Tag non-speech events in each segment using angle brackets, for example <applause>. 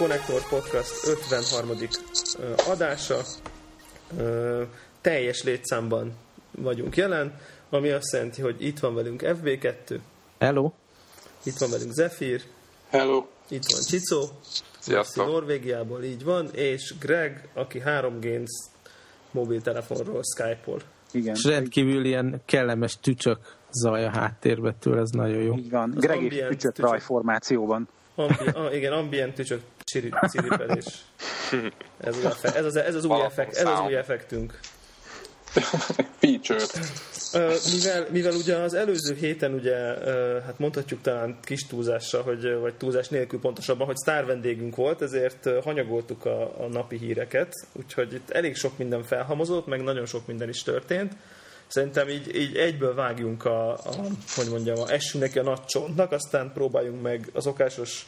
Connector Podcast 53. adása. Teljes létszámban vagyunk jelen, ami azt jelenti, hogy itt van velünk FB2. Hello. Itt van velünk Zephyr. Hello. Itt van Csicó. Sziasztok. Norvégiából így van, és Greg, aki 3 Games mobiltelefonról Skype-ol. Igen. És rendkívül ilyen kellemes tücsök zaj a háttérbe tőle, ez nagyon jó. Így van, Greg és tücsök rajformációban. Ambi, ah, igen, ambient tücsök ciripelés. Ez az, effe, ez az, ez az, új, effekt, ez az új effektünk. Feature. mivel, mivel ugye az előző héten ugye, hát mondhatjuk talán kis túlzással, hogy, vagy túlzás nélkül pontosabban, hogy sztár vendégünk volt, ezért hanyagoltuk a, a napi híreket, úgyhogy itt elég sok minden felhamozott, meg nagyon sok minden is történt. Szerintem így, így egyből vágjunk a, a hogy mondjam, a essünk neki a nagy csontnak, aztán próbáljunk meg az okásos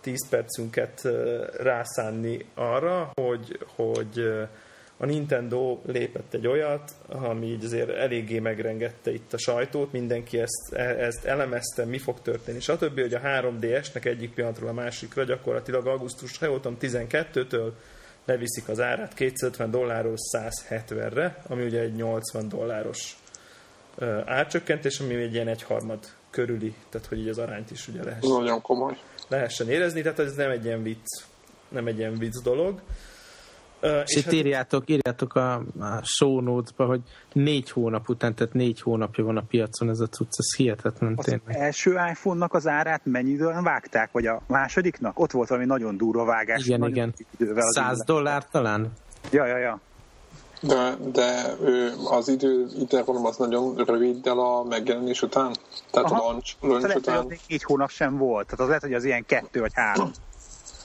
10 percünket rászánni arra, hogy, hogy a Nintendo lépett egy olyat, ami így azért eléggé megrengette itt a sajtót, mindenki ezt, e, ezt elemezte, mi fog történni, stb. hogy a 3DS-nek egyik pillanatról a másikra gyakorlatilag augusztus, ha 12-től leviszik az árát 250 dollárról 170-re, ami ugye egy 80 dolláros árcsökkentés, ami egy ilyen egyharmad körüli, tehát hogy így az arányt is ugye lehessen, Nagyon komoly. lehessen érezni, tehát ez nem egy ilyen vicc, nem egy ilyen vicc dolog. És, és itt hát... írjátok, írjátok a, a show notes-ba, hogy négy hónap után, tehát négy hónapja van a piacon ez a cucc, ez hihetetlen az tényleg. első iPhone-nak az árát mennyire vágták, vagy a másodiknak? Ott volt valami nagyon durva vágás. Igen, igen. 100 dollár talán? Ja, ja, ja. De, de az idő, intervallum az nagyon rövid el a megjelenés után? Tehát Aha. a launch, launch lehet, után? Hogy négy hónap sem volt. Tehát az lehet, hogy az ilyen kettő vagy három.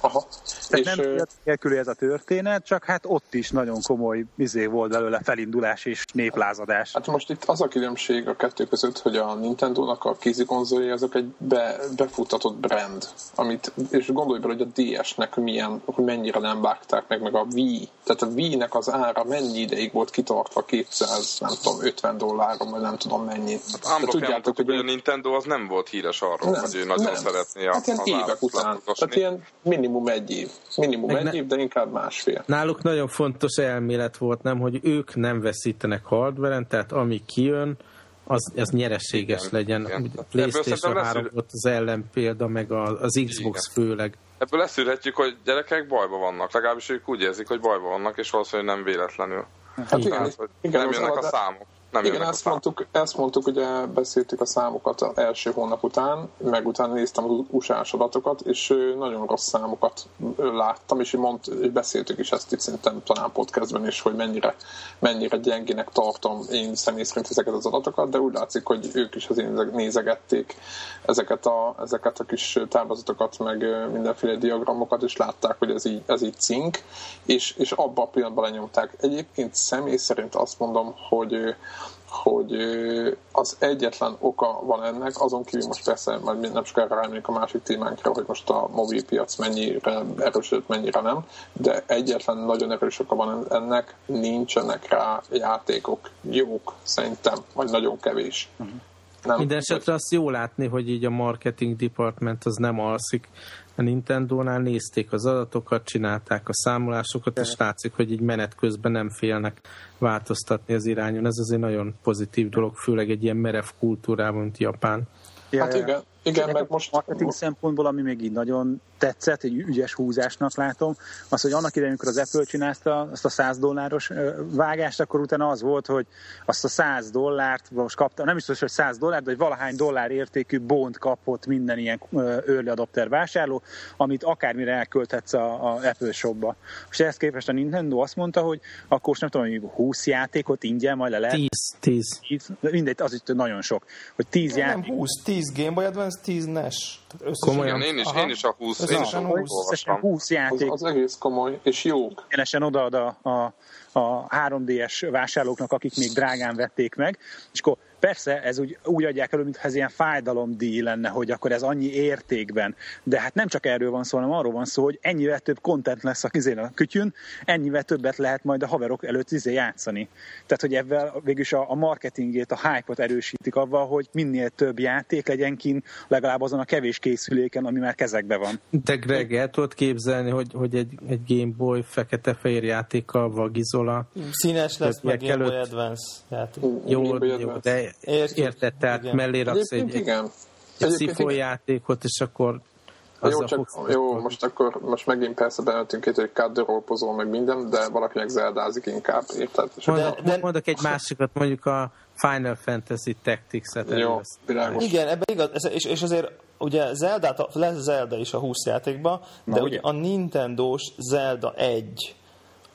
Aha. Tehát és nem nélkül ez a történet, csak hát ott is nagyon komoly izé volt belőle felindulás és néplázadás. Hát most itt az a különbség a kettő között, hogy a Nintendo-nak a kézi konzolja azok egy be, befutatott brand, amit, és gondolj bele, hogy a DS-nek milyen, hogy mennyire nem vágták meg, meg a Wii. Tehát a Wii-nek az ára mennyi ideig volt kitartva 200, nem tudom, 50 dolláron, vagy nem tudom mennyi. Hát tudjátok, hogy a Nintendo az nem volt híres arról, nem, hogy ő nagyon nem. szeretné a, hát ilyen évek után. Tehát ilyen minimum egy év. Minimum Meg egy ne... év, de inkább másfél. Náluk nagyon fontos elmélet volt, nem, hogy ők nem veszítenek hardveren, tehát ami kijön, az, az nyereséges igen, legyen. Igen. A PlayStation 3 volt az ellenpélda, meg az Xbox igen. főleg. Ebből leszűrhetjük, hogy gyerekek bajba vannak. Legalábbis ők úgy érzik, hogy bajba vannak, és valószínűleg nem véletlenül. Hát igen, igen, nem jönnek a számok. Nem Igen, ezt mondtuk, ezt mondtuk, ugye beszéltük a számokat az első hónap után, meg utána néztem az usa adatokat, és nagyon rossz számokat láttam, és, mond, és beszéltük is ezt itt szerintem talán podcastben is, hogy mennyire, mennyire gyengének tartom én személy szerint ezeket az adatokat, de úgy látszik, hogy ők is azért nézegették ezeket a, ezeket a kis táblázatokat, meg mindenféle diagramokat, és látták, hogy ez így, ez így cink, és, és abban a pillanatban lenyomták. Egyébként személy szerint azt mondom, hogy hogy az egyetlen oka van ennek, azon kívül most persze majd nem sokára rámegyünk a másik témánkra, hogy most a mobilpiac mennyire erősödött, mennyire nem, de egyetlen nagyon erős oka van ennek, nincsenek rá játékok jók, szerintem, vagy nagyon kevés. Uh-huh. Nem, Minden esetre azt jó látni, hogy így a marketing department az nem alszik, a Nintendo-nál nézték az adatokat, csinálták a számolásokat, és látszik, hogy így menet közben nem félnek változtatni az irányon. Ez azért nagyon pozitív dolog, főleg egy ilyen merev kultúrában, mint Japán. Ja, hát igen, igen, meg most... Marketing szempontból, ami még így nagyon tetszett, egy ügyes húzásnak látom, az, hogy annak idején, amikor az Apple csinálta azt a 100 dolláros vágást, akkor utána az volt, hogy azt a 100 dollárt most kapta, nem biztos, hogy 100 dollár, de hogy valahány dollár értékű bont kapott minden ilyen early adopter vásárló, amit akármire elkölthetsz a, a Apple shopba. És ehhez képest a Nintendo azt mondta, hogy akkor most nem tudom, hogy 20 játékot ingyen majd le lehet. 10, 10. 10 mindegy, az itt nagyon sok. Hogy 10 játék. Nem 20, 10 Game Boy Advance, 10 NES. Komolyan? Én is, én is a 20 összesen 20, összesen 20 játék. Az, az egész komoly, és jó. Egyenesen odaad a, a, a 3DS vásárlóknak, akik még drágán vették meg, és akkor persze ez úgy, úgy adják elő, mintha ez ilyen fájdalomdíj lenne, hogy akkor ez annyi értékben, de hát nem csak erről van szó, hanem arról van szó, hogy ennyivel több content lesz a kizén a kütyűn, ennyivel többet lehet majd a haverok előtt izé játszani. Tehát, hogy ebben végülis a, a marketingét, a hype-ot erősítik avval, hogy minél több játék legyen kint, legalább azon a kevés készüléken, ami már kezekbe van. De Greg, el tudod képzelni, hogy, hogy egy, egy Game Boy fekete-fehér játékkal vagizola? Színes lesz, meg Game Boy előtt. Advance játék. Jó, Game Boy jó Advance. de Értjük. érted, tehát Igen. mellé raksz egy, igen. egy Egyébként szifó igen. játékot, és akkor Jó, azzal csak, fogsz jó, most akkor most megint persze beöltünk itt, hogy kádőrópozol meg minden, de valaki meg zeldázik inkább, érted? És Mondok, akkor- de- mondok egy másikat, mondjuk a Final Fantasy Tactics-et Jó, világos. Igen, ebben igaz, és, és azért ugye Zelda, lesz Zelda is a 20 játékban, de Na, ugye ugye? a Nintendo-s Zelda 1,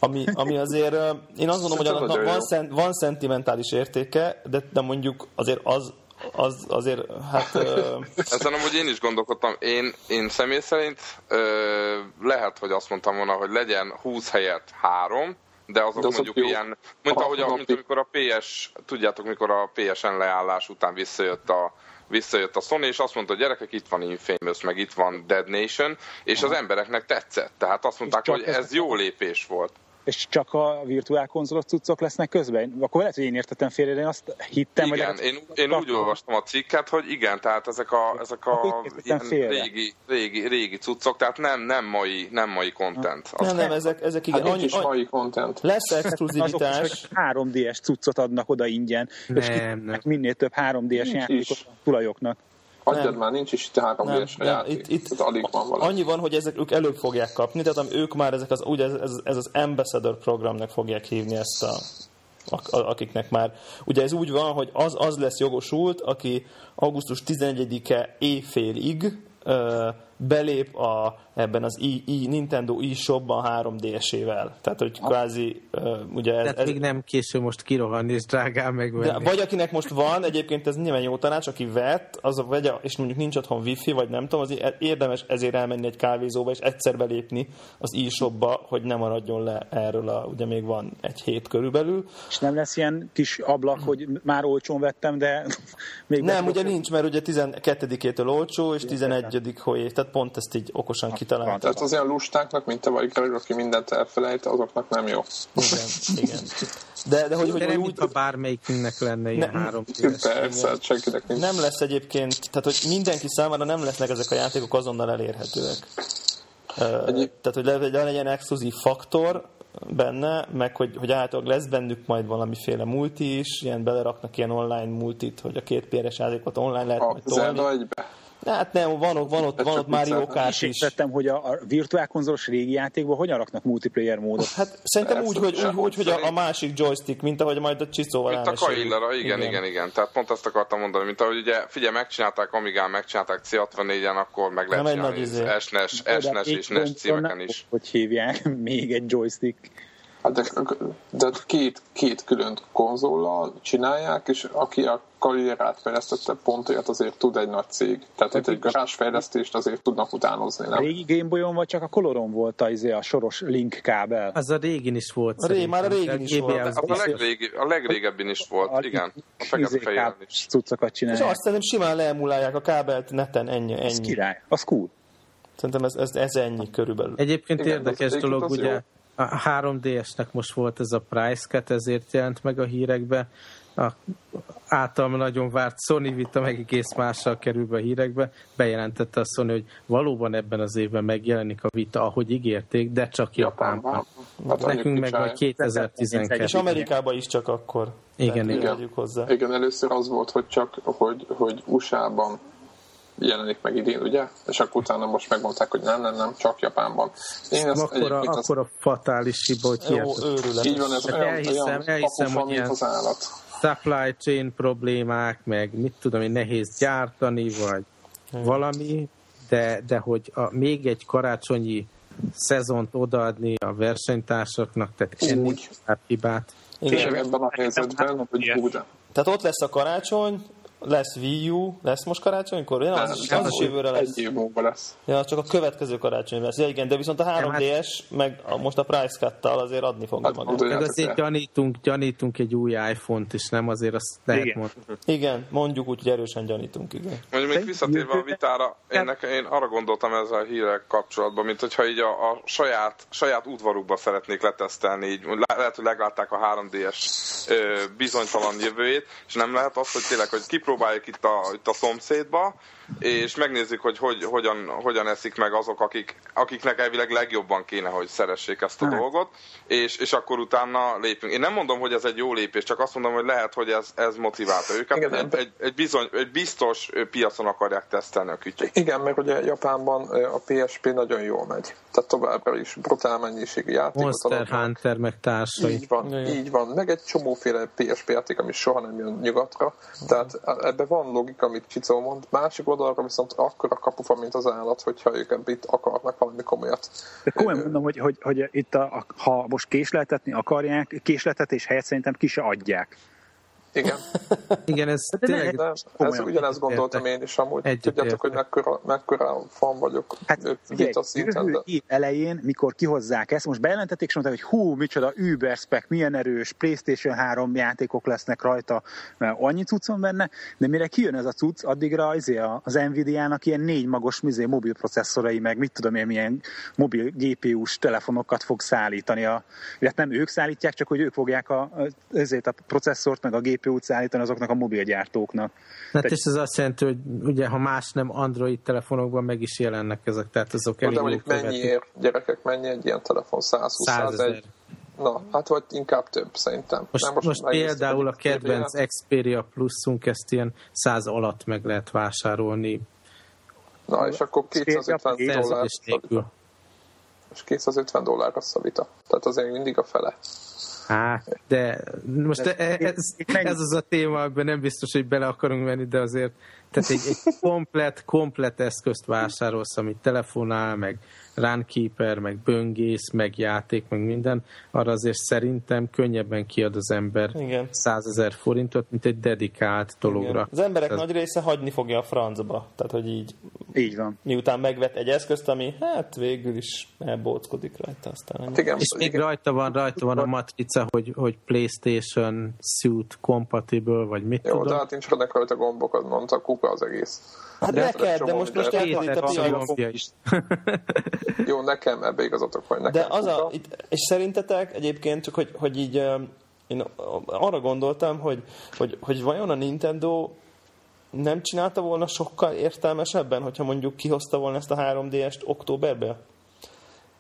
ami, ami azért, én azt gondolom, hogy annak van, szent, van szentimentális értéke, de, de mondjuk azért az, az azért, hát ö, Ezen amúgy én is gondolkodtam. Én, én személy szerint ö, lehet, hogy azt mondtam volna, hogy legyen 20 helyett 3, de azok De azok mondjuk jó. ilyen, mint A ahogy a, mint amikor a PS, tudjátok, mikor a PSN leállás után visszajött a visszajött a Sony, és azt mondta, hogy gyerekek, itt van Infamous, meg itt van Dead Nation, és az embereknek tetszett. Tehát azt mondták, hogy ez jó lépés volt. És csak a virtuál konzolos cuccok lesznek közben? Akkor lehet, hogy én értettem félre, én azt hittem, Igen, hogy... én, én úgy olvastam a cikket, hogy igen, tehát ezek a, ezek a itt ilyen félre. régi, régi, régi cuccok, tehát nem, nem mai, nem mai content. Azt nem, nem, ezek, ezek igen, Hát annyi, is mai content. lesz Azok is, exkluzivitás, hogy 3DS cuccot adnak oda ingyen, és Nem, kitesznek nem. minél több 3DS Nincs játékot a tulajoknak. Adjad már, nincs is itt 3 Nem, nem, játék. itt, itt Tehát alig van valami. annyi van, hogy ezek ők előbb fogják kapni, tehát ők már ezek az, ugye ez, ez, ez az Ambassador programnak fogják hívni ezt a akiknek már, ugye ez úgy van, hogy az, az lesz jogosult, aki augusztus 11-e éjfélig ö, belép a, ebben az i, i, Nintendo eShopban 3DS-ével. Tehát, hogy kvázi, ö, ugye ez, ez, még nem késő most kirohanni és drágán de, megvenni. vagy akinek most van, egyébként ez nyilván jó tanács, aki vett, az a vegye, és mondjuk nincs otthon wifi, vagy nem tudom, az érdemes ezért elmenni egy kávézóba, és egyszer belépni az e-shopba, hogy ne maradjon le erről a, ugye még van egy hét körülbelül. És nem lesz ilyen kis ablak, hogy már olcsón vettem, de <laughs> még Nem, ugye nincs, mert ugye 12-től olcsó, és 11 hogy tehát pont ezt így okosan kitalálták. Tehát az olyan lustáknak, mint te vagy Greg, aki mindent elfelejt, azoknak nem jó. Igen, igen. De, de hogy, hogy, De hogy nem, úgy, mintha bármelyikünknek lenne ilyen Nem. három Persze, hát senkinek nincs. nem lesz egyébként, tehát hogy mindenki számára nem lesznek ezek a játékok azonnal elérhetőek. Ö, Egyéb- Tehát, hogy le- le legyen exkluzív faktor benne, meg hogy, hogy általában lesz bennük majd valamiféle multi is, ilyen beleraknak ilyen online multit, hogy a két péres játékot online lehet A majd Zelda tolni. egybe. Hát nem, van, ott- van ott, van ott Mario Kart is értettem, hogy a, a virtuál konzolos régi játékban hogyan raknak multiplayer módot. Hát szerintem úgy, hogy, úgy, úgy, hogy a, a másik joystick, mint ahogy majd a Csiszóval Mint a. Kaillera, igen, igen, igen, igen. Tehát pont ezt akartam mondani, mint ahogy ugye, figyelj, megcsinálták Amigán, megcsinálták C64-en, akkor meg lehet csinálni nagy izé. SNES, Oda SNES még és NES címeken is. Hogy hívják, még egy joystick. Hát de, de két, két külön konzollal csinálják, és aki a karrierát fejlesztette, pontért azért tud egy nagy cég. Tehát itt egy garázsfejlesztést azért tudnak utánozni, A nem? régi Game Boy-on vagy csak a Coloron volt a, izé, a soros link kábel? Az a régin is volt. A ré- már a régin is volt. az Az a, legrégi, a legrégebben is volt, igen. A izé, fekete kábel is. cuccokat És csinálják. azt szerintem simán leemulálják a kábelt neten, ennyi. Ez ennyi. király, az cool. Szerintem ez, ez, ez ennyi körülbelül. Egyébként Igen, érdekes dolog, ugye a 3DS-nek most volt ez a price cut, ezért jelent meg a hírekbe. A általam nagyon várt Sony Vita meg egész mással kerül be a hírekbe. Bejelentette a Sony, hogy valóban ebben az évben megjelenik a Vita, ahogy ígérték, de csak Japánban. Japánban. Hát Nekünk meg majd 2012. És Amerikában is csak akkor. Igen, igen. tegyük hozzá. Igen, először az volt, hogy csak, hogy, hogy USA-ban jelenik meg idén, ugye? És akkor utána most megmondták, hogy nem, nem, nem, csak Japánban. Én ezt Akkor a, egyébként ezt, akkor a fatális hiba, hogy Jó, hihetetlen őrület. így van, ez Hát olyan, elhiszem- olyan elhiszem, hogy ilyen- az állat. supply chain problémák, meg mit tudom én, nehéz gyártani, vagy valami, de, de hogy a, még egy karácsonyi szezont odaadni a versenytársaknak, tehát ennél Úgy. tovább hibát. Igen. Tényleg ebben a helyzetben, hogy úgy, Tehát ott lesz a karácsony, lesz Wii U, lesz most karácsonykor? Ja, az, Nem, az, az is jövőre lesz. Egy év múlva lesz. Ja, csak a következő karácsony lesz. Ja, igen, de viszont a 3DS, meg a, most a price cut azért adni fogja Hát, magát. Meg azért gyanítunk, gyanítunk egy új iPhone-t is, nem? Azért azt lehet Igen. mondani. Igen, mondjuk úgy, hogy erősen gyanítunk, igen. Mondjuk még visszatérve a vitára, én, nekem, én arra gondoltam ezzel a hírek kapcsolatban, mint hogyha így a, a saját, saját udvarukba szeretnék letesztelni, így le- lehet, hogy leglátták a 3D-es ö, bizonytalan jövőjét, és nem lehet az, hogy tényleg, hogy kipróbáljuk itt a, itt a szomszédba, és megnézzük, hogy, hogy hogyan, hogyan eszik meg azok, akik, akiknek elvileg legjobban kéne, hogy szeressék ezt a Hát. dolgot, és, és akkor utána lépünk. Én nem mondom, hogy ez egy jó lépés, csak azt mondom, hogy lehet, hogy ez, ez motiválta őket. Igen, egy, egy, egy, bizony, egy biztos piacon akarják tesztelni a kütyük. Igen, meg ugye Japánban a PSP nagyon jól megy. Tehát továbbra is brutál mennyiségű játékot Monster adnak. Hunter meg társai. Így van, Igen. így van. Meg egy csomóféle PSP játék, ami soha nem jön nyugatra. Tehát ebben van logika, amit Csicó mond. Másik oldalra viszont akkora kapufa, mint az állat, hogyha ők ebbe itt akarnak valami komolyat. De komolyan mondom, hogy, hogy, hogy itt a, ha most késleltetni akarják, késleltetés helyett szerintem ki se adják. Igen, Igen, ez tényleg de ez ugyanezt gondoltam én is amúgy. Egyetértek. Tudjátok, hogy mekkora, mekkora fan vagyok Hát vita szinten, de év elején, mikor kihozzák ezt, most bejelentették, és mondták, hogy hú, micsoda Uber spec, milyen erős, Playstation 3 játékok lesznek rajta, mert annyi cucc van benne, de mire kijön ez a cucc, addigra azért a- az Nvidia-nak ilyen négy magos mizé, mobil processzorai, meg mit tudom én, milyen mobil GPU-s telefonokat fog szállítani. A, illetve nem ők szállítják, csak hogy ők fogják a, ezért a processzort, meg a GPU-t szállítani azoknak a mobilgyártóknak. Hát és ez azt jelenti, hogy ugye, ha más nem Android telefonokban meg is jelennek ezek, tehát azok de elég mondjuk jól mennyiért, gyerekek, mennyi egy ilyen telefon? 120 100 ezer. 101 Na, hát vagy inkább több szerintem. Most, Nem, most, most például a kedvenc Xperia Pluszunk ezt ilyen 100 alatt meg lehet vásárolni Na, és akkor 250 dollár, és 250 dollár a vita. Tehát azért mindig a fele. Hát, de most Ez- ez, ez, ez az a téma, amiben nem biztos, hogy bele akarunk menni, de azért tehát egy, egy komplet, komplet eszközt vásárolsz, amit telefonál, meg Runkeeper, meg böngész, meg játék, meg minden, arra azért szerintem könnyebben kiad az ember Igen. 100 ezer forintot, mint egy dedikált dologra. Igen. Az emberek Ez- nagy része hagyni fogja a francba. Tehát, hogy így Így van. miután megvet egy eszközt, ami hát végül is elbóckodik rajta, aztán. Hát igen, És még igen. rajta van, rajta van a matrica, hogy, hogy PlayStation suit compatible, vagy mit Jó, de tudom. hát nincs rajta gombok, az mondta, kuka az egész. Hát De neked, de most most itt a Péter piac. gombja is. <laughs> Jó, nekem ebbe igazatok van. De Nekem az a, itt, és szerintetek egyébként csak, hogy, hogy így én arra gondoltam, hogy, hogy, hogy vajon a Nintendo nem csinálta volna sokkal értelmesebben, hogyha mondjuk kihozta volna ezt a 3DS-t októberbe?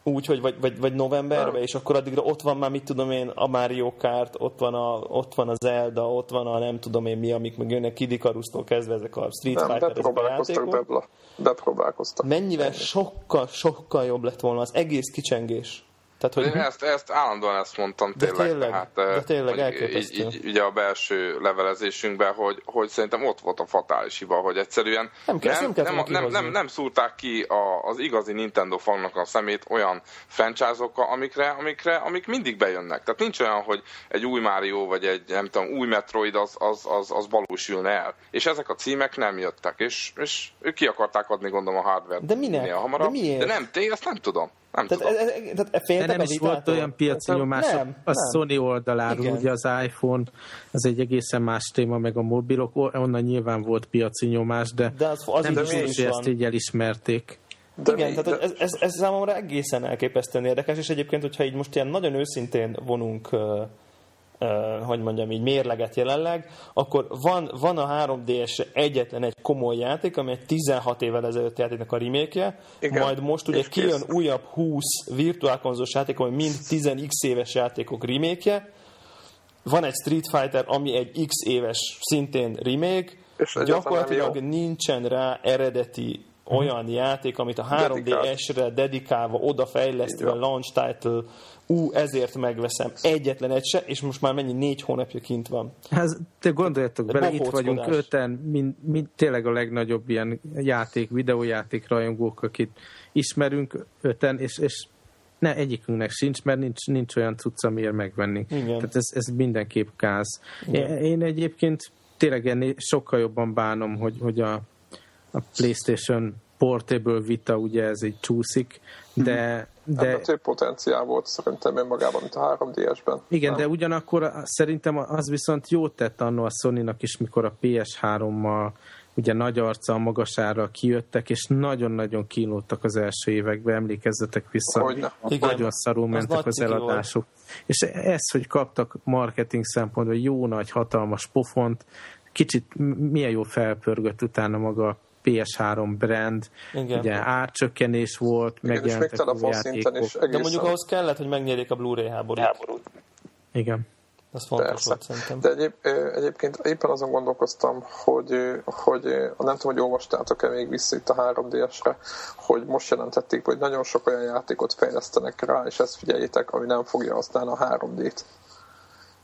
Úgy, hogy vagy, vagy, vagy novemberbe, és akkor addigra ott van már, mit tudom én, a Mario Kart, ott van a, ott van a Zelda, ott van a nem tudom én mi, amik meg jönnek Kid Icarus-tól kezdve ezek a Street Nem, Fighter, ezek a bepróbálkoztak, játékok. bebla. Bepróbálkoztak. Mennyivel sokkal, sokkal jobb lett volna az egész kicsengés. Tehát, hogy Én ezt, ezt állandóan ezt mondtam De tényleg. tényleg, tehát, de eh, tényleg hogy elképesztő. így, így, ugye a belső levelezésünkben, hogy, hogy szerintem ott volt a fatális hiba, hogy egyszerűen Nem kell- nem nem, nem, nem, nem szúrták ki a, az igazi Nintendo fannak a szemét olyan franchise-okkal, amikre, amikre, amik mindig bejönnek. Tehát nincs olyan, hogy egy új Mario, vagy egy nem tudom, új Metroid az, az, az, az valósulna el. És ezek a címek nem jöttek, és, és ők ki akarták adni, gondolom, a hardware-t De minek? hamarabb. De miért? De nem, té, ezt nem tudom. Nem Tehát, tudom. ez, ez, tehát De féltek nem a is volt olyan piaci Nem, nyomás nem, a nem. Sony oldaláról, Igen. ugye az iPhone, az egy egészen más téma, meg a mobilok, onnan nyilván volt piaci nyomás, de, De az, az nem biztos, hogy van. ezt így elismerték. De Igen, mi- tehát de- ez, ez, ez számomra egészen elképesztően érdekes, és egyébként, hogyha így most ilyen nagyon őszintén vonunk, hogy mondjam így, mérleget jelenleg, akkor van, van a 3DS egyetlen egy komoly játék, ami egy 16 évvel ezelőtt játéknak a remake majd most ugye kijön újabb 20 virtuálkonzolos játék, ami mind 10x éves játékok remake van egy Street Fighter, ami egy x éves szintén remake, És gyakorlatilag nincsen rá eredeti olyan játék, amit a Dedikált. 3DS-re dedikálva, odafejlesztve, launch title, ú, ezért megveszem. Egyetlen egy se, és most már mennyi négy hónapja kint van. Ez, te gondoljatok bele, itt vagyunk öten, mind, mind, tényleg a legnagyobb ilyen játék, videójáték rajongók, akit ismerünk öten, és, és ne, egyikünknek sincs, mert nincs, nincs olyan cucc, amiért megvennénk. Igen. Tehát ez, ez mindenképp káz. Igen. Én egyébként tényleg ennél sokkal jobban bánom, hogy, hogy a, a PlayStation Portable Vita, ugye ez egy csúszik, de... de Ebben több potenciál volt szerintem önmagában, mint a 3DS-ben. Igen, nem? de ugyanakkor szerintem az viszont jót tett annó a sony is, mikor a PS3-mal ugye nagy arca, magasára kijöttek, és nagyon-nagyon kínlódtak az első években, emlékezzetek vissza. Hogyne. Igen. Nagyon szarul mentek nagy az ciki volt. eladások. És ez, hogy kaptak marketing szempontból jó nagy, hatalmas pofont, kicsit milyen jó felpörgött utána maga a PS3 brand, Igen. ugye árcsökkenés volt, Igen, és még megjelentek új telefonszinten játékok. is De egészen. mondjuk ahhoz kellett, hogy megnyerjék a Blu-ray háborút. Igen. Az fontos Persze. volt szerintem. De egyéb, egyébként éppen azon gondolkoztam, hogy, hogy nem tudom, hogy olvastátok-e még vissza itt a 3DS-re, hogy most jelentették, hogy nagyon sok olyan játékot fejlesztenek rá, és ezt figyeljétek, ami nem fogja használni a 3D-t.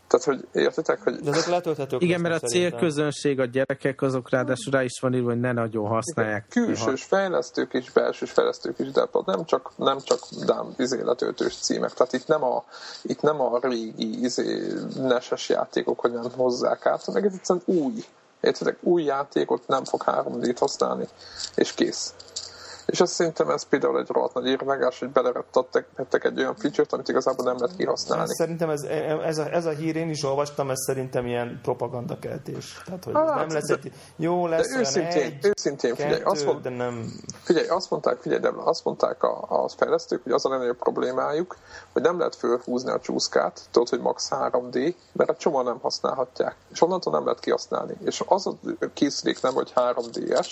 Tehát, hogy értitek, hogy De ezek letölthetők Igen, mert a célközönség, a gyerekek, azok ráadásul rá is van írva, hogy ne nagyon használják. külsős fejlesztők is, belsős fejlesztők is, de nem csak, nem csak dám izé letöltős címek. Tehát itt nem a, itt nem a régi izé, neses játékok, hogy nem hozzák át, hanem egész egyszerűen új. Értitek, új játékot nem fog 3D-t használni, és kész. És azt szerintem ez például egy rohadt nagy érvágás, hogy belerettettek egy olyan feature-t, amit igazából nem lehet kihasználni. Szerintem ez, ez, a, ez a hír, én is olvastam, ez szerintem ilyen propagandakeltés. Tehát, hogy Hát, nem lesz de- egy... Jó De lesz olyan őszintén, egy, őszintén figyelj, kettő, azt mond, de nem... Figyelj, azt mondták, figyelj, Debla, azt mondták a, a fejlesztők, hogy az a legnagyobb problémájuk, hogy nem lehet fölhúzni a csúszkát, tudod, hogy max 3D, mert a csomó nem használhatják. És onnantól nem lehet kihasználni. És az a készülék nem, hogy 3D-es,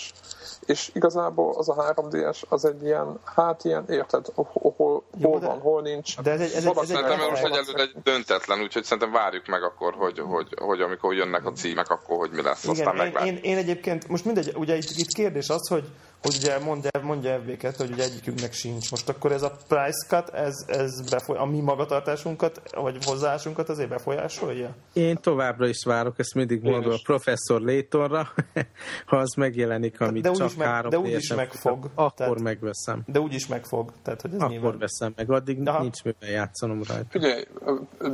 és igazából az a 3D-es az egy ilyen, hát ilyen, érted, hol, hol, Jó, hol de- van, hol nincs. De ez egy, ez egy, ez egy Szerintem most effekt. egyelőre egy döntetlen, úgyhogy szerintem várjuk meg akkor, hogy, hogy, hogy amikor jönnek a címek, akkor hogy mi lesz, aztán Igen, én, meglátjuk. én, én, egyébként, most mindegy, ugye itt, itt kérdés az, hogy, hogy ugye mondja, mondja FB2, hogy ugye egyikünknek sincs. Most akkor ez a price cut, ez, ez befoly, a mi magatartásunkat, vagy hozzáállásunkat azért befolyásolja? Én továbbra is várok, ezt mindig Én mondom a professzor Laytonra, <laughs> ha az megjelenik, amit De csak meg- három de úgyis megfog. futam, Akkor Tehát- megveszem. De úgyis megfog. Tehát, hogy ez Akkor nyilván... veszem meg, addig Aha. nincs mivel játszanom rajta. Figyelj,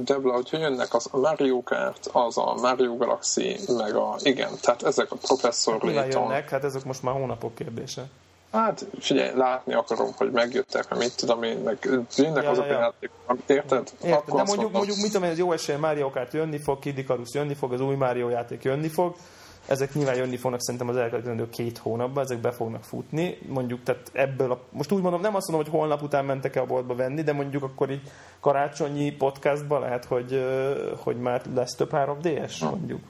Debla, hogyha jönnek az a Mario Kart, az a Mario Galaxy, meg a, igen, tehát ezek a professzor Layton. jönnek, hát ezek most már hónapok kérdése. Hát figyelj, látni akarom, hogy megjöttek, meg mit tudom én, meg jönnek Ja, azok ja, a játékok, amit érted? Érted, de mondjuk, mondom, mondjuk mit tudom én, az jó esélye Mario Kart jönni fog, Kid Icarus jönni fog, az új Mario játék jönni fog, ezek nyilván jönni fognak szerintem az elkövetkezendő két hónapban, ezek be fognak futni, mondjuk, tehát ebből a, most úgy mondom, nem azt mondom, hogy holnap után mentek el a boltba venni, de mondjuk akkor így karácsonyi podcastban lehet, hogy, hogy már lesz több 3DS, mondjuk.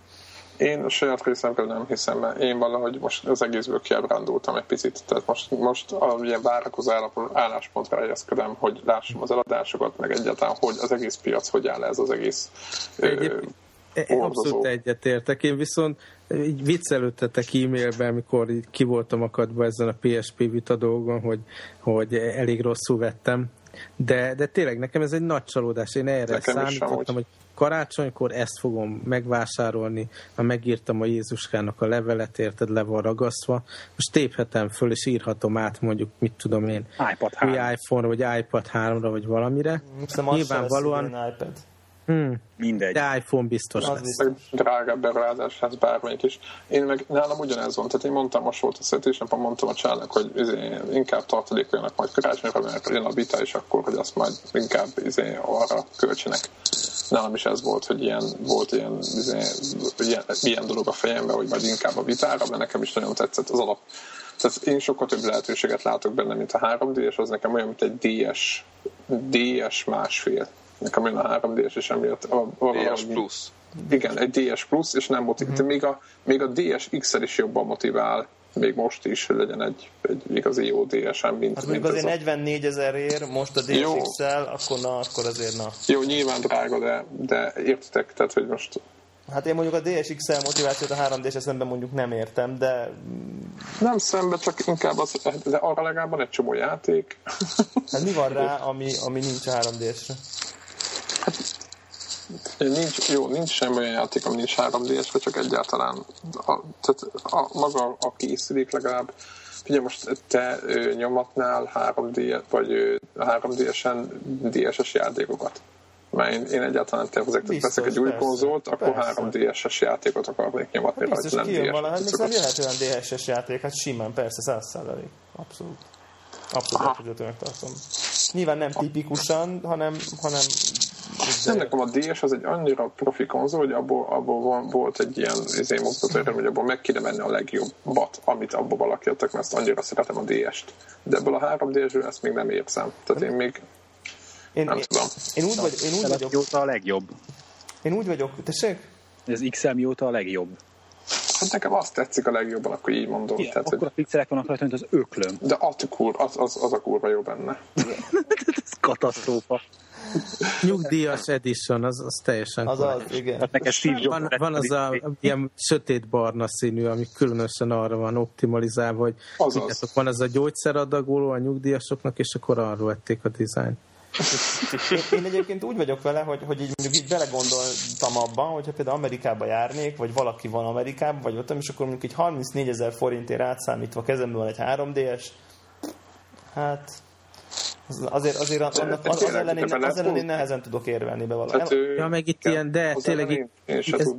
Én a saját részemről nem hiszem, mert én valahogy most az egészből kiábrándultam egy picit. Tehát most, most a ilyen várakozó álláspontra helyezkedem, hogy lássam az eladásokat, meg egyáltalán, hogy az egész piac hogy áll ez az egész Egyébként- E- Hordozó. Abszolút egyetértek. Én viszont így viccelődtetek e-mailben, amikor így ki voltam akadva ezen a PSP vita dolgon, hogy, hogy elég rosszul vettem. De, de tényleg nekem ez egy nagy csalódás. Én erre Nekem számítottam, hogy karácsonykor ezt fogom megvásárolni, ha megírtam a Jézuskának a levelet, érted, le van ragasztva. Most téphetem föl, és írhatom át mondjuk, mit tudom én, iPad új 3. iPhone vagy iPad 3-ra, vagy valamire. Szerintem Nyilvánvalóan- iPad. Hmm, Mindegy. de iPhone biztos Az lesz. biztos. meg drágább beruházás lesz bármelyik is. Én meg nálam ugyanez van, tehát én mondtam, most volt a születésnapon, mondtam a csának, hogy izé, inkább tartalékoljanak majd karácsonyra, mert jön a vita, és akkor, hogy azt majd inkább izé, arra költsenek. Nálam is ez volt, hogy ilyen, volt ilyen, izé, ilyen, ilyen dolog a fejemben, hogy majd inkább a vitára, mert nekem is nagyon tetszett az alap. Tehát én sokkal több lehetőséget látok benne, mint a 3D, és az nekem olyan, mint egy DS, DS másfél. Nekem olyan a 3D-es, és emiatt a, a, DS Plus. igen, egy DS Plus, és nem motivál. Uh-huh. Még, a, még a DS XL is jobban motivál, még most is, hogy legyen egy, egy igazi jó DSM, mint, Hát mint azért a... 44 ezerért, most a. DSX-el, akkor na, akkor azért na. Jó, nyilván drága, de, de értitek, tehát, hogy most Hát én mondjuk a DSX-el motivációt a 3D-s szemben mondjuk nem értem, de nem szembe, csak inkább az, de arra legalább van egy csomó játék. hát mi van rá, <laughs> ami, ami nincs a 3D-sre? Nincs, jó, nincs semmi olyan játék, ami nincs 3D-esre, csak egyáltalán a, tehát a, maga a készülék legalább Figyelj, most te ö, nyomatnál 3D, vagy ö, 3D-esen DSS játékokat. mert én, én egyáltalán tervezek, tehát Biztos, veszek egy új persze, konzolt, akkor persze. három DSS játékot akarnék nyomatni Biztos, rajta, nem kijön DS valahogy, cuccot. hiszen jöhet olyan DSS játék, hát simán, persze, száz százalék. Abszolút. Abszolút elfogyhatónak tartom. Nyilván nem tipikusan, hanem, hanem Nem, nekem a DS az egy annyira profi konzol, hogy abból, abból van, volt egy ilyen izé, mutató, hogy abból meg kéne menni a legjobbat, amit abból valaki adtak, mert ezt annyira szeretem a DS-t. De ebből a 3D-sből ezt még nem érzem. Tehát én még én, nem én, tudom. én, úgy, vagy, én úgy vagyok, mióta a legjobb. én úgy vagyok, tessék? Ez XL mióta a legjobb. Hát nekem azt tetszik a legjobban, akkor így mondom. Igen, Tehát, akkor hogy, a pixelek vannak rajta, mint az öklöm. de az, az, az, az, a kurva jó benne. <laughs> Ez katasztrófa. Nyugdíjas edition, az, az teljesen Az korrekt. az, igen. Hát Van, van az a ilyen sötét-barna színű, ami különösen arra van optimalizálva, hogy Azaz. tudjátok, van az a gyógyszeradagoló a nyugdíjasoknak, és akkor arról vették a dizájnt. Én, én egyébként úgy vagyok vele, hogy, hogy így mondjuk így belegondoltam abban, hogyha például Amerikába járnék, vagy valaki van Amerikában, vagy ott, és akkor mondjuk egy 34 ezer forintért átszámítva kezemben van egy 3D-es, hát az- azért, azért annak, az, az, ellen én, az ellen én nehezen tudok érvelni be valahogy. ő, Ja, meg itt ilyen, de tényleg itt, ez-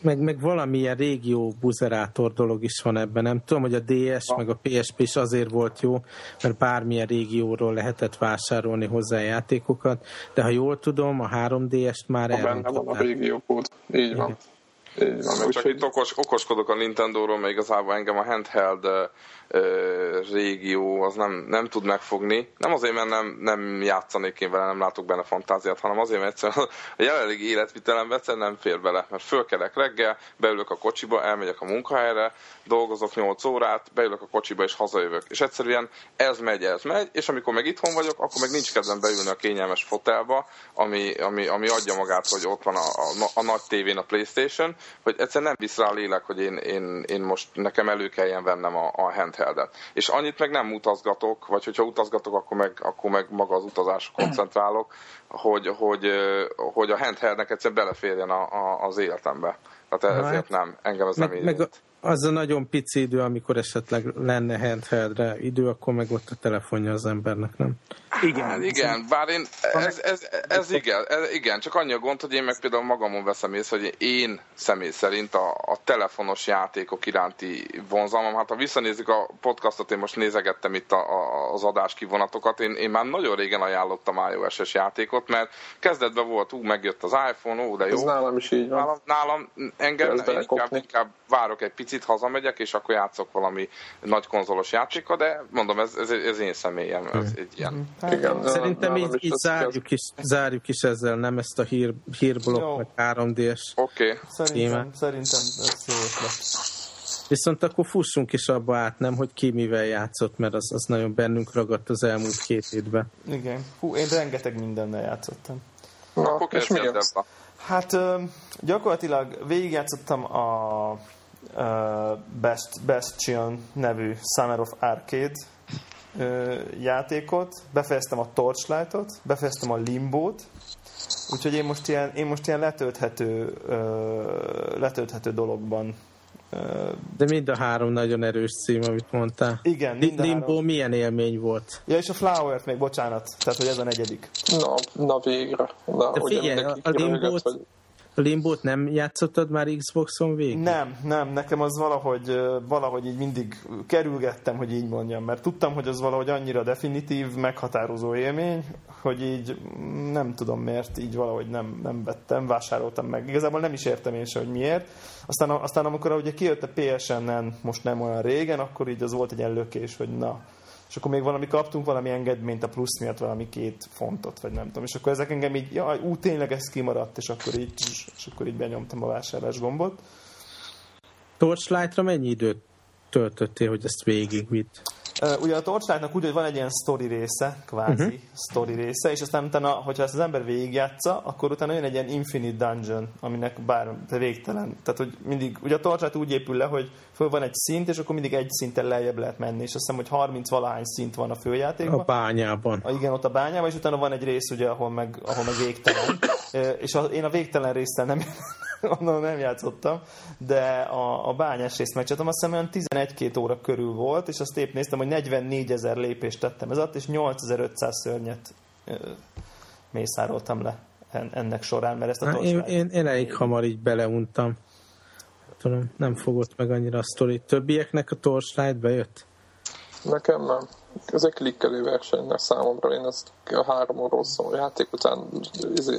meg, meg valamilyen régió buzerátor dolog is van ebben. Nem tudom, hogy a DS meg a PSP is azért volt jó, mert bármilyen régióról lehetett vásárolni hozzá játékokat, de ha jól tudom, a 3DS-t már Ha benne van a régiókód. Így van. Így van. Úgyhogy itt okos, okoskodok a Nintendo-ról, mert igazából engem a handheld régió az nem, nem tud megfogni. Nem azért, mert nem, nem játszanék én vele, nem látok benne fantáziát, hanem azért, mert egyszerűen a jelenlegi életvitelembe egyszerűen nem fér bele. Mert fölkelek reggel, beülök a kocsiba, elmegyek a munkahelyre, dolgozok 8 órát, beülök a kocsiba és hazajövök. És egyszerűen ez megy, ez megy, és amikor meg itthon vagyok, akkor meg nincs kedvem beülni a kényelmes fotelba, ami, ami, ami adja magát, hogy ott van a, a, a nagy tévén a Playstation, hogy egyszerűen nem visz rá a lélek, hogy én, én, én most nekem elő kelljen vennem a, a handheldet. És annyit meg nem utazgatok, vagy hogyha utazgatok, akkor meg, akkor meg maga az utazásra <clears throat> koncentrálok, hogy, hogy, hogy a handheldnek egyszerűen beleférjen a, a, az életembe. Tehát Hát, ezért nem, engem ez nem Meg, meg érint. Az a nagyon pici idő, amikor esetleg lenne handheldre idő, akkor meg ott a telefonja az embernek, nem? Igen, Hát igen, bár én, ez, ez, ez, igen, ez, igen, csak annyi a gond, hogy én meg például magamon veszem észre, hogy én személy szerint a, a telefonos játékok iránti vonzalmam, hát ha visszanézzük a podcastot, én most nézegettem itt a, a, az adás kivonatokat, én, én már nagyon régen ajánlottam iOS-es játékot, mert kezdetben volt, ú, megjött az iPhone, ó, de jó. ez nálam is így van. Nálam, nálam engem én inkább, inkább várok egy picit, hazamegyek, és akkor játszok valami nagy konzolos játékkal, de mondom, ez, ez, ez én személyem, ez egy ilyen. Hát, Igen, Szerintem így, is így zárjuk, is, zárjuk is ezzel, nem ezt a hír, hírblokk, meg 3D-s. Oké, okay. Szerintem, szerintem ez jó ötlet. Viszont akkor fussunk is abba át, nem, hogy ki mivel játszott, mert az, az nagyon bennünk ragadt az elmúlt két évben. Igen. Hú, én rengeteg mindennel játszottam. Na, akkor és mi. Hát gyakorlatilag végigjátszottam a Best, Bastion nevű Summer of Arcade játékot, befejeztem a Torchlight-ot, befejeztem a Limbo-t, úgyhogy én most ilyen, én most ilyen letölthető, letölthető dologban De mind a három nagyon erős cím, amit mondtál. igen, mind a Limbo három. milyen élmény volt? Ja, és a Flower-t még, bocsánat, tehát hogy ez a negyedik. Na, na végre. Na, De figyelj, a Limbót- A Limbót nem játszottad már Xboxon végig? Nem, nem, nekem az valahogy, valahogy így mindig kerülgettem, hogy így mondjam, mert tudtam, hogy az valahogy annyira definitív, meghatározó élmény, hogy így nem tudom miért, így valahogy nem, nem vettem, vásároltam meg. Igazából nem is értem én se, hogy miért. Aztán, aztán amikor ugye kijött a PSN-en most nem olyan régen, akkor így az volt egy ilyen lökés, hogy na, és akkor még valami kaptunk valami engedményt a plusz miatt, valami két fontot, vagy nem tudom. És akkor ezek engem így, jaj, ú, tényleg ez kimaradt, és akkor így, és akkor így benyomtam a vásárlás gombot. Torchlight-ra mennyi időt töltöttél, hogy ezt végigvitt? Ugye a Torchlight-nak úgy, hogy van egy ilyen story része, kvázi uh-huh. story része, és aztán utána, hogyha ezt az ember végigjátsza, akkor utána jön egy ilyen infinite dungeon, aminek bár de végtelen. Tehát, hogy mindig, ugye a Torchlight úgy épül le, hogy föl van egy szint, és akkor mindig egy szinten lejjebb lehet menni, és azt hiszem, hogy 30 valahány szint van a A főjátékban. bányában. A, igen, ott a bányában, és utána van egy rész, ugye, ahol meg, ahol meg végtelen. És a, én a végtelen résztel nem, <laughs> onnan nem játszottam, de a, a bányás részt megcsináltam, azt hiszem olyan 11-2 óra körül volt, és azt épp néztem, hogy 44 ezer lépést tettem ez alatt, és 8500 szörnyet ö, mészároltam le ennek során, mert ezt a én, én, én elég hamar így beleuntam. Tudom, nem fogott meg annyira a sztori. Többieknek a Torchlight bejött? Nekem nem. Ez egy klikkelő verseny, mert számomra én ezt a három a játék után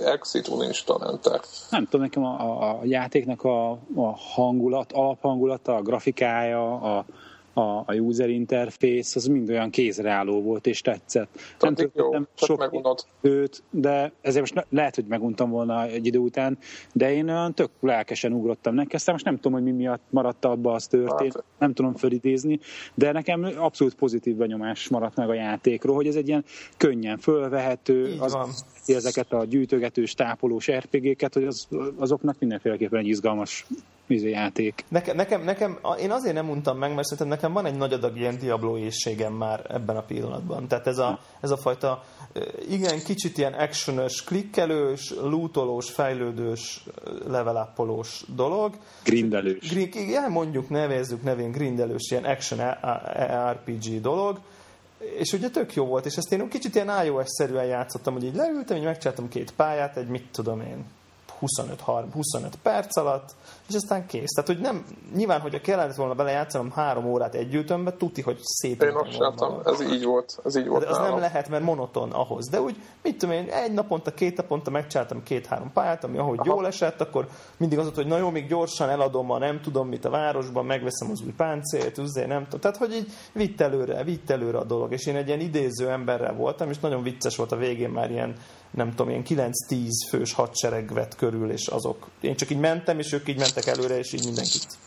exit uninstall enter. Nem tudom, nekem a, a, a játéknak a, a hangulat, alaphangulata, a grafikája, a, a, a user interface, az mind olyan kézreálló volt, és tetszett. Nem tudom, sok őt, de ezért most lehet, hogy meguntam volna egy idő után, de én olyan tök lelkesen ugrottam neki, aztán most nem tudom, hogy mi miatt maradt abba az történt, hát. nem tudom fölidézni, de nekem abszolút pozitív benyomás maradt meg a játékról, hogy ez egy ilyen könnyen fölvehető, az, ezeket a gyűjtögetős, tápolós RPG-ket, hogy az, azoknak mindenféleképpen egy izgalmas játék. Nekem, nekem, nekem, én azért nem mondtam meg, mert szerintem nekem van egy nagy adag ilyen Diablo éjségem már ebben a pillanatban. Tehát ez a, ez a fajta, igen, kicsit ilyen actionös, klikkelős, lootolós, fejlődős, level dolog. Grindelős. Igen, mondjuk, nevezzük nevén grindelős, ilyen action RPG dolog és ugye tök jó volt, és ezt én kicsit ilyen iOS-szerűen játszottam, hogy így leültem, így megcsináltam két pályát, egy mit tudom én, 25-25 perc alatt, és aztán kész. Tehát, hogy nem, nyilván, hogyha kellett volna bele játszanom három órát együttömbe, tuti, hogy szép. Én azt láttam, ez így volt. Ez így volt de az nálam. nem lehet, mert monoton ahhoz. De úgy, mit tudom én, egy naponta, két naponta megcsináltam két-három pályát, ami ahogy Aha. jól esett, akkor mindig az volt, hogy na jó, még gyorsan eladom a nem tudom mit a városban, megveszem az új páncélt, üzé, nem tudom. Tehát, hogy így vitt előre, vitt előre a dolog. És én egy ilyen idéző emberrel voltam, és nagyon vicces volt a végén már ilyen nem tudom, ilyen 9-10 fős hadsereg vett körül, és azok. Én csak így mentem, és ők így mentek előre, és így mindenkit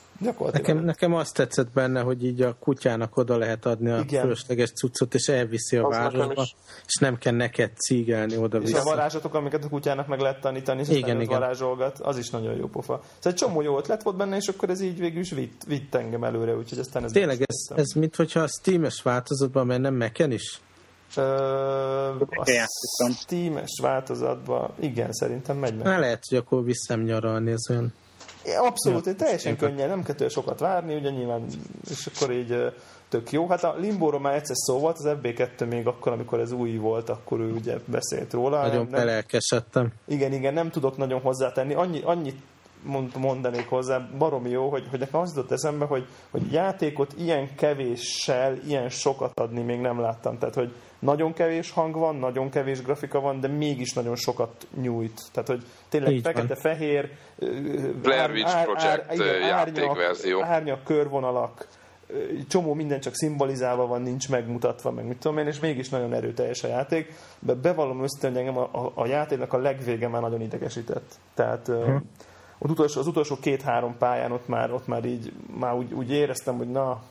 Nekem, nekem azt tetszett benne, hogy így a kutyának oda lehet adni a Igen. fölösleges cuccot, és elviszi a városba, és nem kell neked cígelni oda És a varázsatok, amiket a kutyának meg lehet tanítani, és igen, igen. varázsolgat, az is nagyon jó pofa. Szóval egy csomó jó ötlet volt benne, és akkor ez így végül is vitt, vitt engem előre, úgyhogy aztán ez Tényleg ez, ez mint hogyha a Steam-es változatban, mert nem meken is? A Steam-es változatban, igen, szerintem megy meg. Na, lehet, hogy akkor visszam nyaralni, ez olyan... Abszolút, ja, teljesen könnyen, nem kell sokat várni, ugye nyilván, és akkor így tök jó. Hát a Limbóról már egyszer szó volt, az FB2 még akkor, amikor ez új volt, akkor ő ugye beszélt róla. Nagyon nem, belelkesedtem. Igen, igen, nem tudok nagyon hozzátenni. Annyi, annyit mondanék hozzá, baromi jó, hogy, hogy nekem az jutott eszembe, hogy, hogy játékot ilyen kevéssel, ilyen sokat adni még nem láttam. Tehát, hogy nagyon kevés hang van, nagyon kevés grafika van, de mégis nagyon sokat nyújt. Tehát, hogy tényleg fekete-fehér, Blair Witch Project játékverzió. Árnyak, körvonalak, csomó minden csak szimbolizálva van, nincs megmutatva, meg mit tudom én, és mégis nagyon erőteljes a játék. De bevallom össze, hogy engem a, a, a játéknak a legvége már nagyon idegesített. Tehát hm az utolsó, az utolsó két-három pályán ott már, ott már így már úgy, úgy éreztem, hogy na,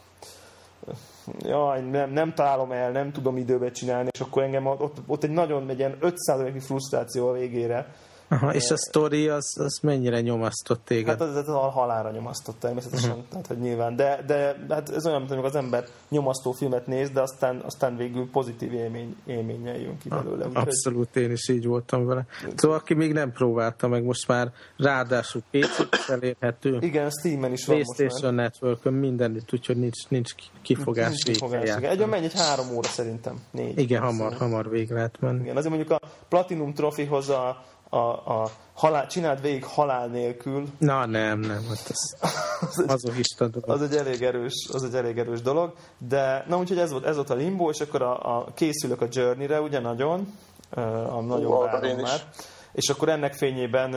jaj, nem, nem találom el, nem tudom időbe csinálni, és akkor engem ott, ott egy nagyon egy ilyen 5%-i frusztráció a végére, Aha, és a sztori az, az mennyire nyomasztott téged? Hát az, az a halára nyomasztott természetesen, uh-huh. tehát hogy nyilván, de, de hát ez olyan, mint amikor az ember nyomasztó filmet néz, de aztán, aztán végül pozitív élmény, élménnyel jön ki belőle. Úgy, Abszolút, én is így voltam vele. Szóval aki még nem próbálta meg, most már ráadásul pc elérhető. Igen, Steam-en is van PlayStation Network-ön mindenütt, úgyhogy nincs, nincs kifogás. Nincs kifogás Egy megy egy három óra szerintem. Négy. Igen, hamar, hamar végre lehet menni. Igen, azért mondjuk a Platinum Trophyhoz a a, a halál, csináld végig halál nélkül. Na nem, nem, hát az, <laughs> az, egy, az egy elég erős, az egy elég erős dolog, de na úgyhogy ez volt, ez volt a limbo, és akkor a, a készülök a Journey-re, ugye nagyon, a nagyon uh, várom már. Is és akkor ennek fényében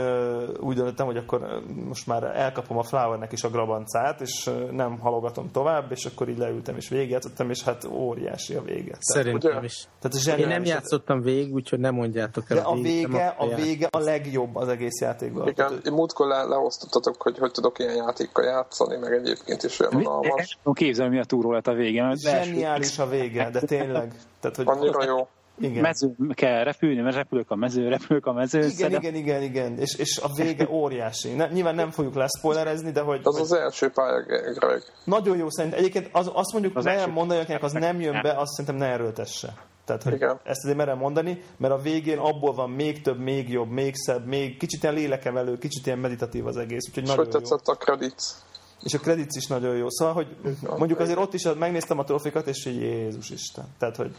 úgy döntöttem, hogy akkor most már elkapom a Flowernek is a grabancát, és nem halogatom tovább, és akkor így leültem és végigjátszottam, és hát óriási a vége. Szerintem tehát, is. Tehát Én nem játszottam végig, úgyhogy nem mondjátok el. De a vége, a, a vége a legjobb az egész játékban. Igen, tehát, múltkor le, leosztottatok, hogy hogy tudok ilyen játékkal játszani, meg egyébként is olyan unalmas. Képzelem, mi a túró lett a vége. Zseniális a vége, de tényleg. Tehát, hogy Annyira jó. Igen. Mező, kell repülni, mert repülök a mező, repülök a mező. Igen, szedem. igen, igen, igen. És, és a vége óriási. Ne, nyilván nem fogjuk leszpoilerezni, de hogy... Az hogy... az első pálya, Greg. Nagyon jó szerint. Egyébként az, azt mondjuk, az ne mondani, akinek az nem jön be, azt szerintem ne erőltesse. Tehát, hogy Igen. ezt azért merem mondani, mert a végén abból van még több, még jobb, még szebb, még kicsit ilyen lélekemelő, kicsit ilyen meditatív az egész. Úgyhogy nagyon hogy tetszett a credits? És a credits is nagyon jó. Szóval, hogy mondjuk azért ott is megnéztem a trófikat, és hogy Jézus Isten. Tehát, hogy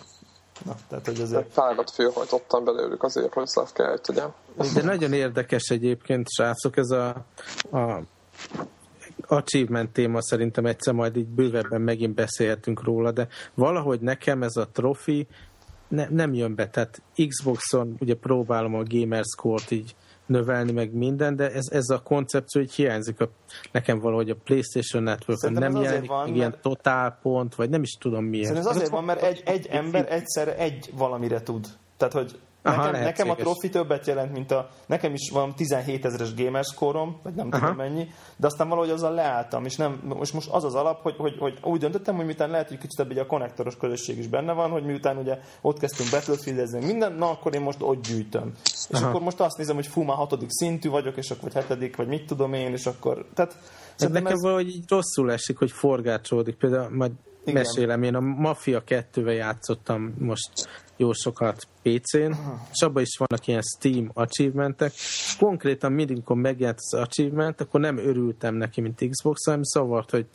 Na, tehát, hogy azért... Fágat félhajtottam belőlük azért, hogy ezt kell, hogy tegyem. De nagyon érdekes egyébként, srácok, ez a, a achievement téma szerintem egyszer majd így bővebben megint beszélhetünk róla, de valahogy nekem ez a trofi ne, nem jön be, tehát Xboxon ugye próbálom a Gamerscore-t így növelni, meg minden, de ez, ez a koncepció így hiányzik a, nekem valahogy a PlayStation network nem jelenik van, mert... ilyen totál pont, vagy nem is tudom miért. Szerintem ez azért van, mert egy, egy ember egyszerre egy valamire tud. Tehát, hogy Aha, nekem, nekem a trofi többet jelent, mint a... Nekem is van 17 ezeres gamerskorom, vagy nem Aha. tudom mennyi, de aztán valahogy azzal leálltam, és nem, most, most az az alap, hogy, hogy, hogy úgy döntöttem, hogy miután lehet, hogy kicsit ebben a konnektoros közösség is benne van, hogy miután ugye ott kezdtünk battlefield minden, na akkor én most ott gyűjtöm. És Aha. akkor most azt nézem, hogy fú, már hatodik szintű vagyok, és akkor vagy hetedik, vagy mit tudom én, és akkor... Tehát, nekem ez... valahogy így rosszul esik, hogy forgácsolódik. Például majd igen. mesélem, én a Mafia 2-vel játszottam most jó sokat PC-n, és abban is vannak ilyen Steam achievementek. Konkrétan mindig, amikor megjelent az achievement, akkor nem örültem neki, mint Xbox, hanem szavart, hogy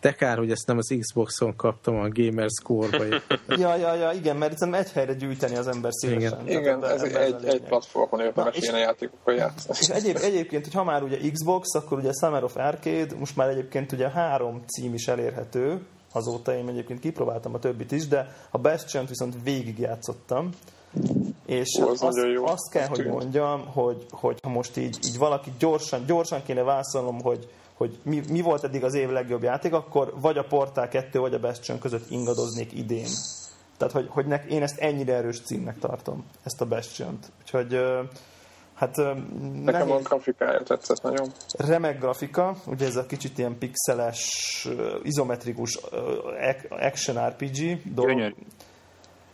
te kár, hogy ezt nem az Xboxon kaptam a Gamers Core-ba. ja, ja, ja, igen, mert itt egy helyre gyűjteni az ember szívesen. Igen, igen ez egy, egy, egy platformon érdemes ilyen játékokkal játszani. És egyéb, egyébként, hogy ha már ugye Xbox, akkor ugye Summer of Arcade, most már egyébként ugye három cím is elérhető, azóta én egyébként kipróbáltam a többit is, de a Bastion viszont végigjátszottam, és Ó, azt, jó. azt kell, hogy mondjam, hogy, hogy ha most így, így valaki gyorsan, gyorsan kéne válaszolnom, hogy, hogy mi, mi volt eddig az év legjobb játék, akkor vagy a Portál 2, vagy a Bastion között ingadoznék idén. Tehát, hogy, hogy nek, én ezt ennyire erős címnek tartom, ezt a Bastion-t. Úgyhogy Hát, Nekem nehéz. a grafikája tetszett nagyon. Remek grafika, ugye ez a kicsit ilyen pixeles, izometrikus action RPG dolog. Gyönyörű.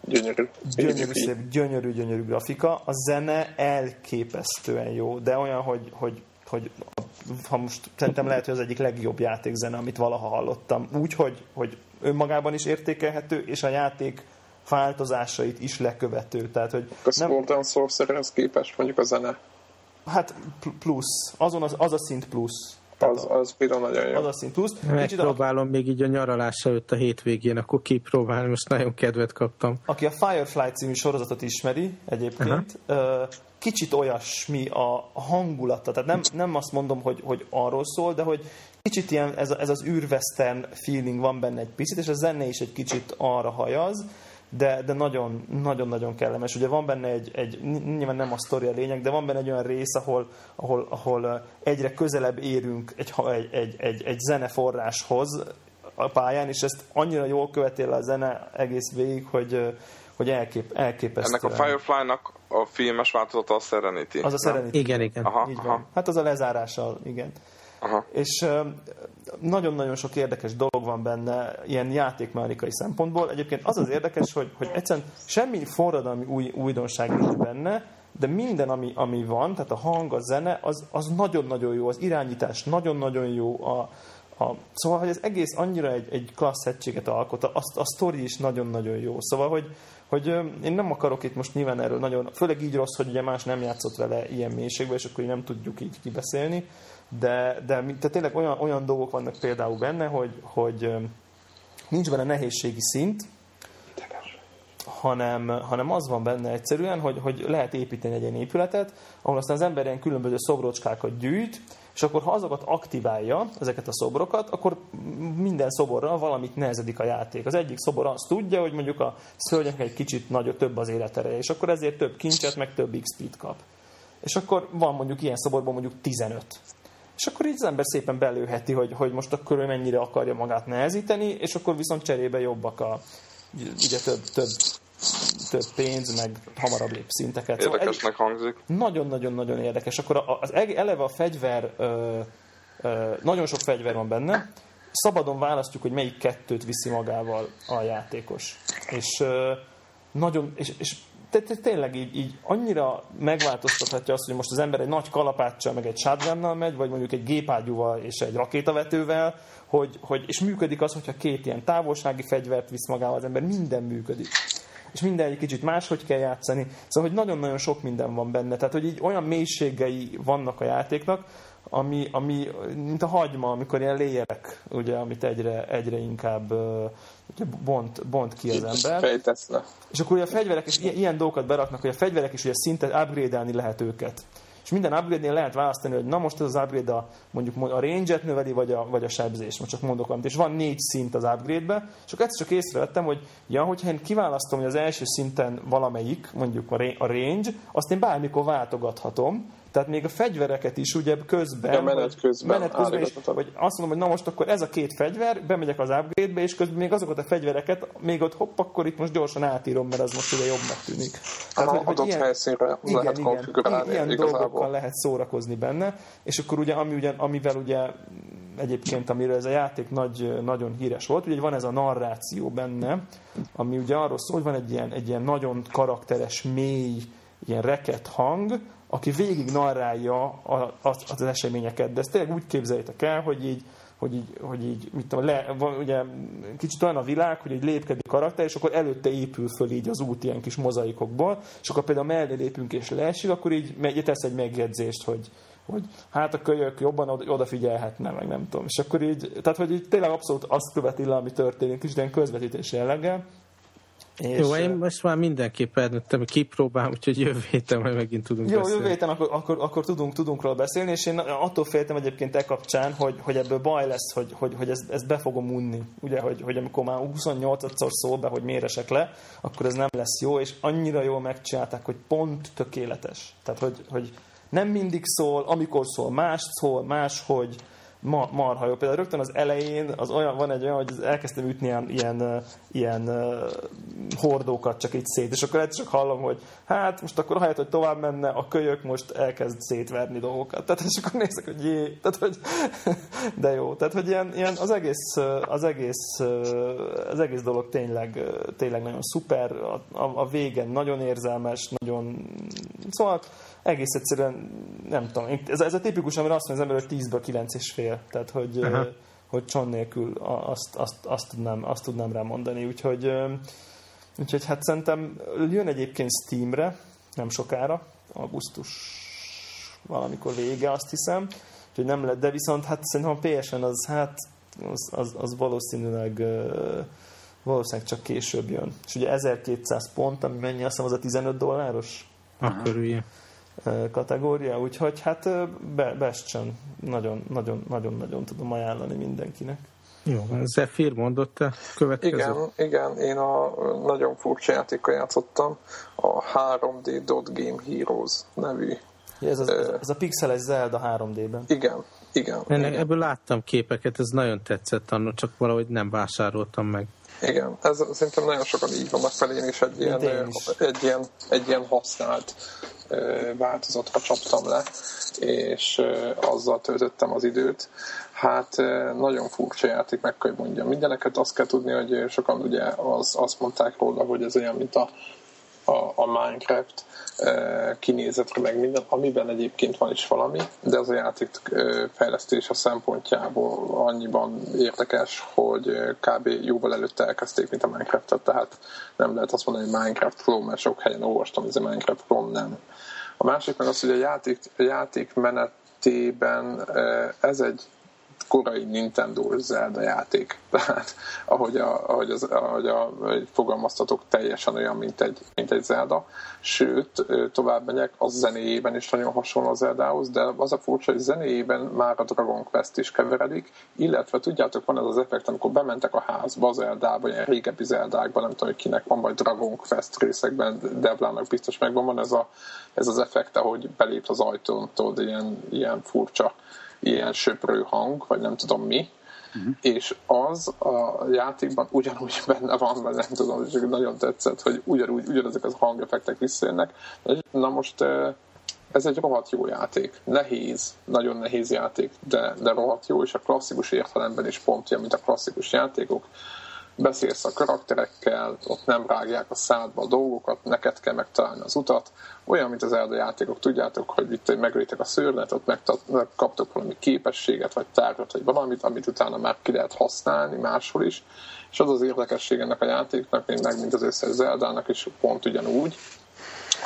Gyönyörű. Gyönyörű, szép, gyönyörű, gyönyörű grafika. A zene elképesztően jó, de olyan, hogy, hogy, hogy ha most szerintem lehet, hogy az egyik legjobb játékzene, amit valaha hallottam. Úgy, hogy, hogy önmagában is értékelhető, és a játék változásait is lekövető. Tehát, hogy a nem... Sword and Sorcererhez képest mondjuk a zene? Hát plusz. Azon az, az a szint plusz. az, az például nagyon jó. Az a szint plusz. Megpróbálom a... még így a nyaralás előtt a hétvégén, akkor kipróbálni, most nagyon kedvet kaptam. Aki a Firefly című sorozatot ismeri egyébként, uh-huh. kicsit olyasmi a hangulata, tehát nem, nem azt mondom, hogy, hogy arról szól, de hogy kicsit ilyen ez, ez az űrvesztern feeling van benne egy picit, és a zene is egy kicsit arra hajaz, de, de nagyon, nagyon-nagyon kellemes. Ugye van benne egy, egy, nyilván nem a sztori a lényeg, de van benne egy olyan rész, ahol, ahol, ahol egyre közelebb érünk egy, egy, egy, egy, egy zeneforráshoz a pályán, és ezt annyira jól követél a zene egész végig, hogy, hogy elkép, elképesztő. Ennek a Firefly-nak a filmes változata a Serenity. Az a Serenity. Igen, igen. Aha, Így van. Aha. Hát az a lezárással, igen. Aha. És nagyon-nagyon sok érdekes dolog van benne ilyen játékmechanikai szempontból. Egyébként az az érdekes, hogy, hogy egyszerűen semmi forradalmi új, újdonság nincs benne, de minden, ami, ami van, tehát a hang, a zene, az, az nagyon-nagyon jó, az irányítás nagyon-nagyon jó, a, a, szóval, hogy ez egész annyira egy, egy klassz egységet alkot, a, a sztori is nagyon-nagyon jó. Szóval, hogy, hogy én nem akarok itt most nyilván erről nagyon, főleg így rossz, hogy ugye más nem játszott vele ilyen mélységbe, és akkor nem tudjuk így kibeszélni, de, de tehát tényleg olyan, olyan dolgok vannak például benne, hogy, hogy nincs benne nehézségi szint, hanem, hanem az van benne egyszerűen, hogy, hogy lehet építeni egy ilyen épületet, ahol aztán az ember ilyen különböző szobrocskákat gyűjt, és akkor ha azokat aktiválja, ezeket a szobrokat, akkor minden szoborral valamit nehezedik a játék. Az egyik szobor azt tudja, hogy mondjuk a szörnyek egy kicsit nagyobb, több az életereje, és akkor ezért több kincset, meg több XP-t kap. És akkor van mondjuk ilyen szoborban mondjuk 15. És akkor így az ember szépen belőheti, hogy, hogy most akkor ő mennyire akarja magát nehezíteni, és akkor viszont cserébe jobbak a ugye több, több, több pénz, meg hamarabb lép szinteket. Szóval Érdekesnek szóval hangzik. Nagyon-nagyon-nagyon érdekes. Akkor az eleve a fegyver, ö, ö, nagyon sok fegyver van benne, szabadon választjuk, hogy melyik kettőt viszi magával a játékos. És ö, nagyon, és, és tehát tényleg így, így annyira megváltoztathatja azt, hogy most az ember egy nagy kalapáccsal, meg egy shotgunnal megy, vagy mondjuk egy gépágyúval és egy rakétavetővel, hogy, hogy, és működik az, hogyha két ilyen távolsági fegyvert visz magával az ember, minden működik. És minden egy kicsit máshogy kell játszani. Szóval, hogy nagyon-nagyon sok minden van benne. Tehát, hogy így olyan mélységei vannak a játéknak, ami, ami mint a hagyma, amikor ilyen léjerek, ugye, amit egyre, egyre inkább bont, bont ki az ember. És akkor ugye a fegyverek, és ilyen, ilyen dolgokat beraknak, hogy a fegyverek is ugye szinte upgrade lehet őket. És minden upgrade-nél lehet választani, hogy na most ez az upgrade a, mondjuk a range-et növeli, vagy a, vagy a sebzést, most csak mondok valamit, és van négy szint az upgrade-be, és akkor egyszer csak észrevettem, hogy ja, hogyha én kiválasztom, hogy az első szinten valamelyik, mondjuk a range, azt én bármikor váltogathatom, tehát még a fegyvereket is ugye közben, ja, menet közben, menet közben is, vagy azt mondom, hogy na most akkor ez a két fegyver, bemegyek az upgrade-be, és közben még azokat a fegyvereket, még ott hopp, akkor itt most gyorsan átírom, mert az most ugye jobbnak tűnik. Tehát, hogy, adott ilyen, helyszínre igen, lehet igen, ilyen igazából. dolgokkal lehet szórakozni benne, és akkor ugye, ami ugye, amivel ugye egyébként, amiről ez a játék nagy, nagyon híres volt, ugye van ez a narráció benne, ami ugye arról szól, hogy van egy ilyen, egy ilyen nagyon karakteres, mély, ilyen reket hang, aki végig narrálja az, az eseményeket, de ezt tényleg úgy képzeljétek el, hogy így, hogy így, hogy így mit tudom, le, van, ugye kicsit olyan a világ, hogy egy lépkedik karakter, és akkor előtte épül föl így az út ilyen kis mozaikokból, és akkor például mellé lépünk és leesik, akkor így megy, tesz egy megjegyzést, hogy, hogy hát a kölyök jobban odafigyelhetne, meg nem tudom. És akkor így, tehát hogy így tényleg abszolút azt követi le, ami történik, és ilyen közvetítés jelleggel. És jó, én most már mindenképp elnőttem, hogy kipróbálom, úgyhogy jövő héten majd megint tudunk jó, beszélni. Jó, jövő héten akkor, akkor, akkor tudunk, tudunk róla beszélni, és én attól féltem egyébként e kapcsán, hogy, hogy ebből baj lesz, hogy, hogy, hogy ezt, ezt be fogom unni. Ugye, hogy, hogy amikor már 28-szor szól be, hogy méresek le, akkor ez nem lesz jó, és annyira jól megcsinálták, hogy pont tökéletes. Tehát, hogy, hogy nem mindig szól, amikor szól más szól, máshogy, ma, marha jó. Például rögtön az elején az olyan, van egy olyan, hogy elkezdtem ütni ilyen, ilyen, hordókat csak így szét, és akkor egyszer csak hallom, hogy hát most akkor ahelyett, hogy tovább menne, a kölyök most elkezd szétverni dolgokat. Tehát és akkor nézek, hogy jé, tehát, hogy, <laughs> de jó. Tehát, hogy ilyen, ilyen az, egész, az, egész, az egész dolog tényleg, tényleg nagyon szuper, a, a, a végen nagyon érzelmes, nagyon... Szóval egész egyszerűen, nem tudom, ez, ez a tipikus, amire azt mondja az ember, hogy 10-ből 9 és fél. Tehát, hogy, uh-huh. hogy cson nélkül azt, azt, azt, tudnám, azt tudnám rá mondani. Úgyhogy, úgyhogy hát szerintem jön egyébként Steamre, nem sokára, augusztus valamikor vége, azt hiszem. Úgyhogy nem lett, de viszont hát szerintem a PSN az, hát az, az, az valószínűleg valószínűleg csak később jön. És ugye 1200 pont, ami mennyi, azt hiszem az a 15 dolláros? Akkor ugye kategória, úgyhogy hát be, Bastion nagyon, nagyon, nagyon, nagyon tudom ajánlani mindenkinek. Jó, Zephyr mondott te következő? Igen, igen, én a nagyon furcsa játékkal játszottam, a 3D Dot Game Heroes nevű. Ja, ez, az, ez, ez a pixeles Zelda 3D-ben. Igen, igen. Ennek, igen. Ebből láttam képeket, ez nagyon tetszett annak, csak valahogy nem vásároltam meg. Igen, ez szerintem nagyon sokan így vannak felé, és egy ilyen, egy ilyen, egy ilyen használt változatra csaptam le, és azzal töltöttem az időt. Hát nagyon furcsa játék, meg kell mondjam. Mindeneket azt kell tudni, hogy sokan ugye az, azt mondták róla, hogy ez olyan, mint a, a, a Minecraft, kinézetre, meg minden, amiben egyébként van is valami, de az a játék fejlesztése szempontjából annyiban érdekes, hogy kb. jóval előtte elkezdték, mint a Minecraft-et, tehát nem lehet azt mondani, hogy Minecraft Pro, mert sok helyen olvastam, hogy ez a Minecraft Pro nem. A másik meg az, hogy a játék, a játék menetében ez egy korai Nintendo Zelda játék. <laughs> Tehát, ahogy, a, ahogy, az, ahogy a, fogalmaztatok, teljesen olyan, mint egy, mint egy Zelda. Sőt, tovább megyek, az zenéjében is nagyon hasonló a Zeldához, de az a furcsa, hogy zenéjében már a Dragon Quest is keveredik, illetve tudjátok, van ez az effekt, amikor bementek a házba, Zeldába, ilyen régebbi Zeldákban, nem tudom, hogy kinek van, vagy Dragon Quest részekben, Devlának biztos megvan, van ez, a, ez az effekt, ahogy belép az ajtón, tudod, ilyen, ilyen furcsa ilyen söprő hang, vagy nem tudom mi, uh-huh. és az a játékban ugyanúgy <laughs> benne van, vagy nem tudom, csak nagyon tetszett, hogy ugyanúgy, ugyanezek az hangeffektek visszajönnek. Na most ez egy rohadt jó játék. Nehéz, nagyon nehéz játék, de, de rohadt jó, és a klasszikus értelemben is pont olyan, mint a klasszikus játékok beszélsz a karakterekkel, ott nem rágják a szádba a dolgokat, neked kell megtalálni az utat. Olyan, mint az Elda játékok, tudjátok, hogy itt megölitek a szőrnet, ott megkaptok valami képességet, vagy tárgyat, vagy valamit, amit utána már ki lehet használni máshol is. És az az érdekesség ennek a játéknak, meg, mint az összes Zeldának is pont ugyanúgy,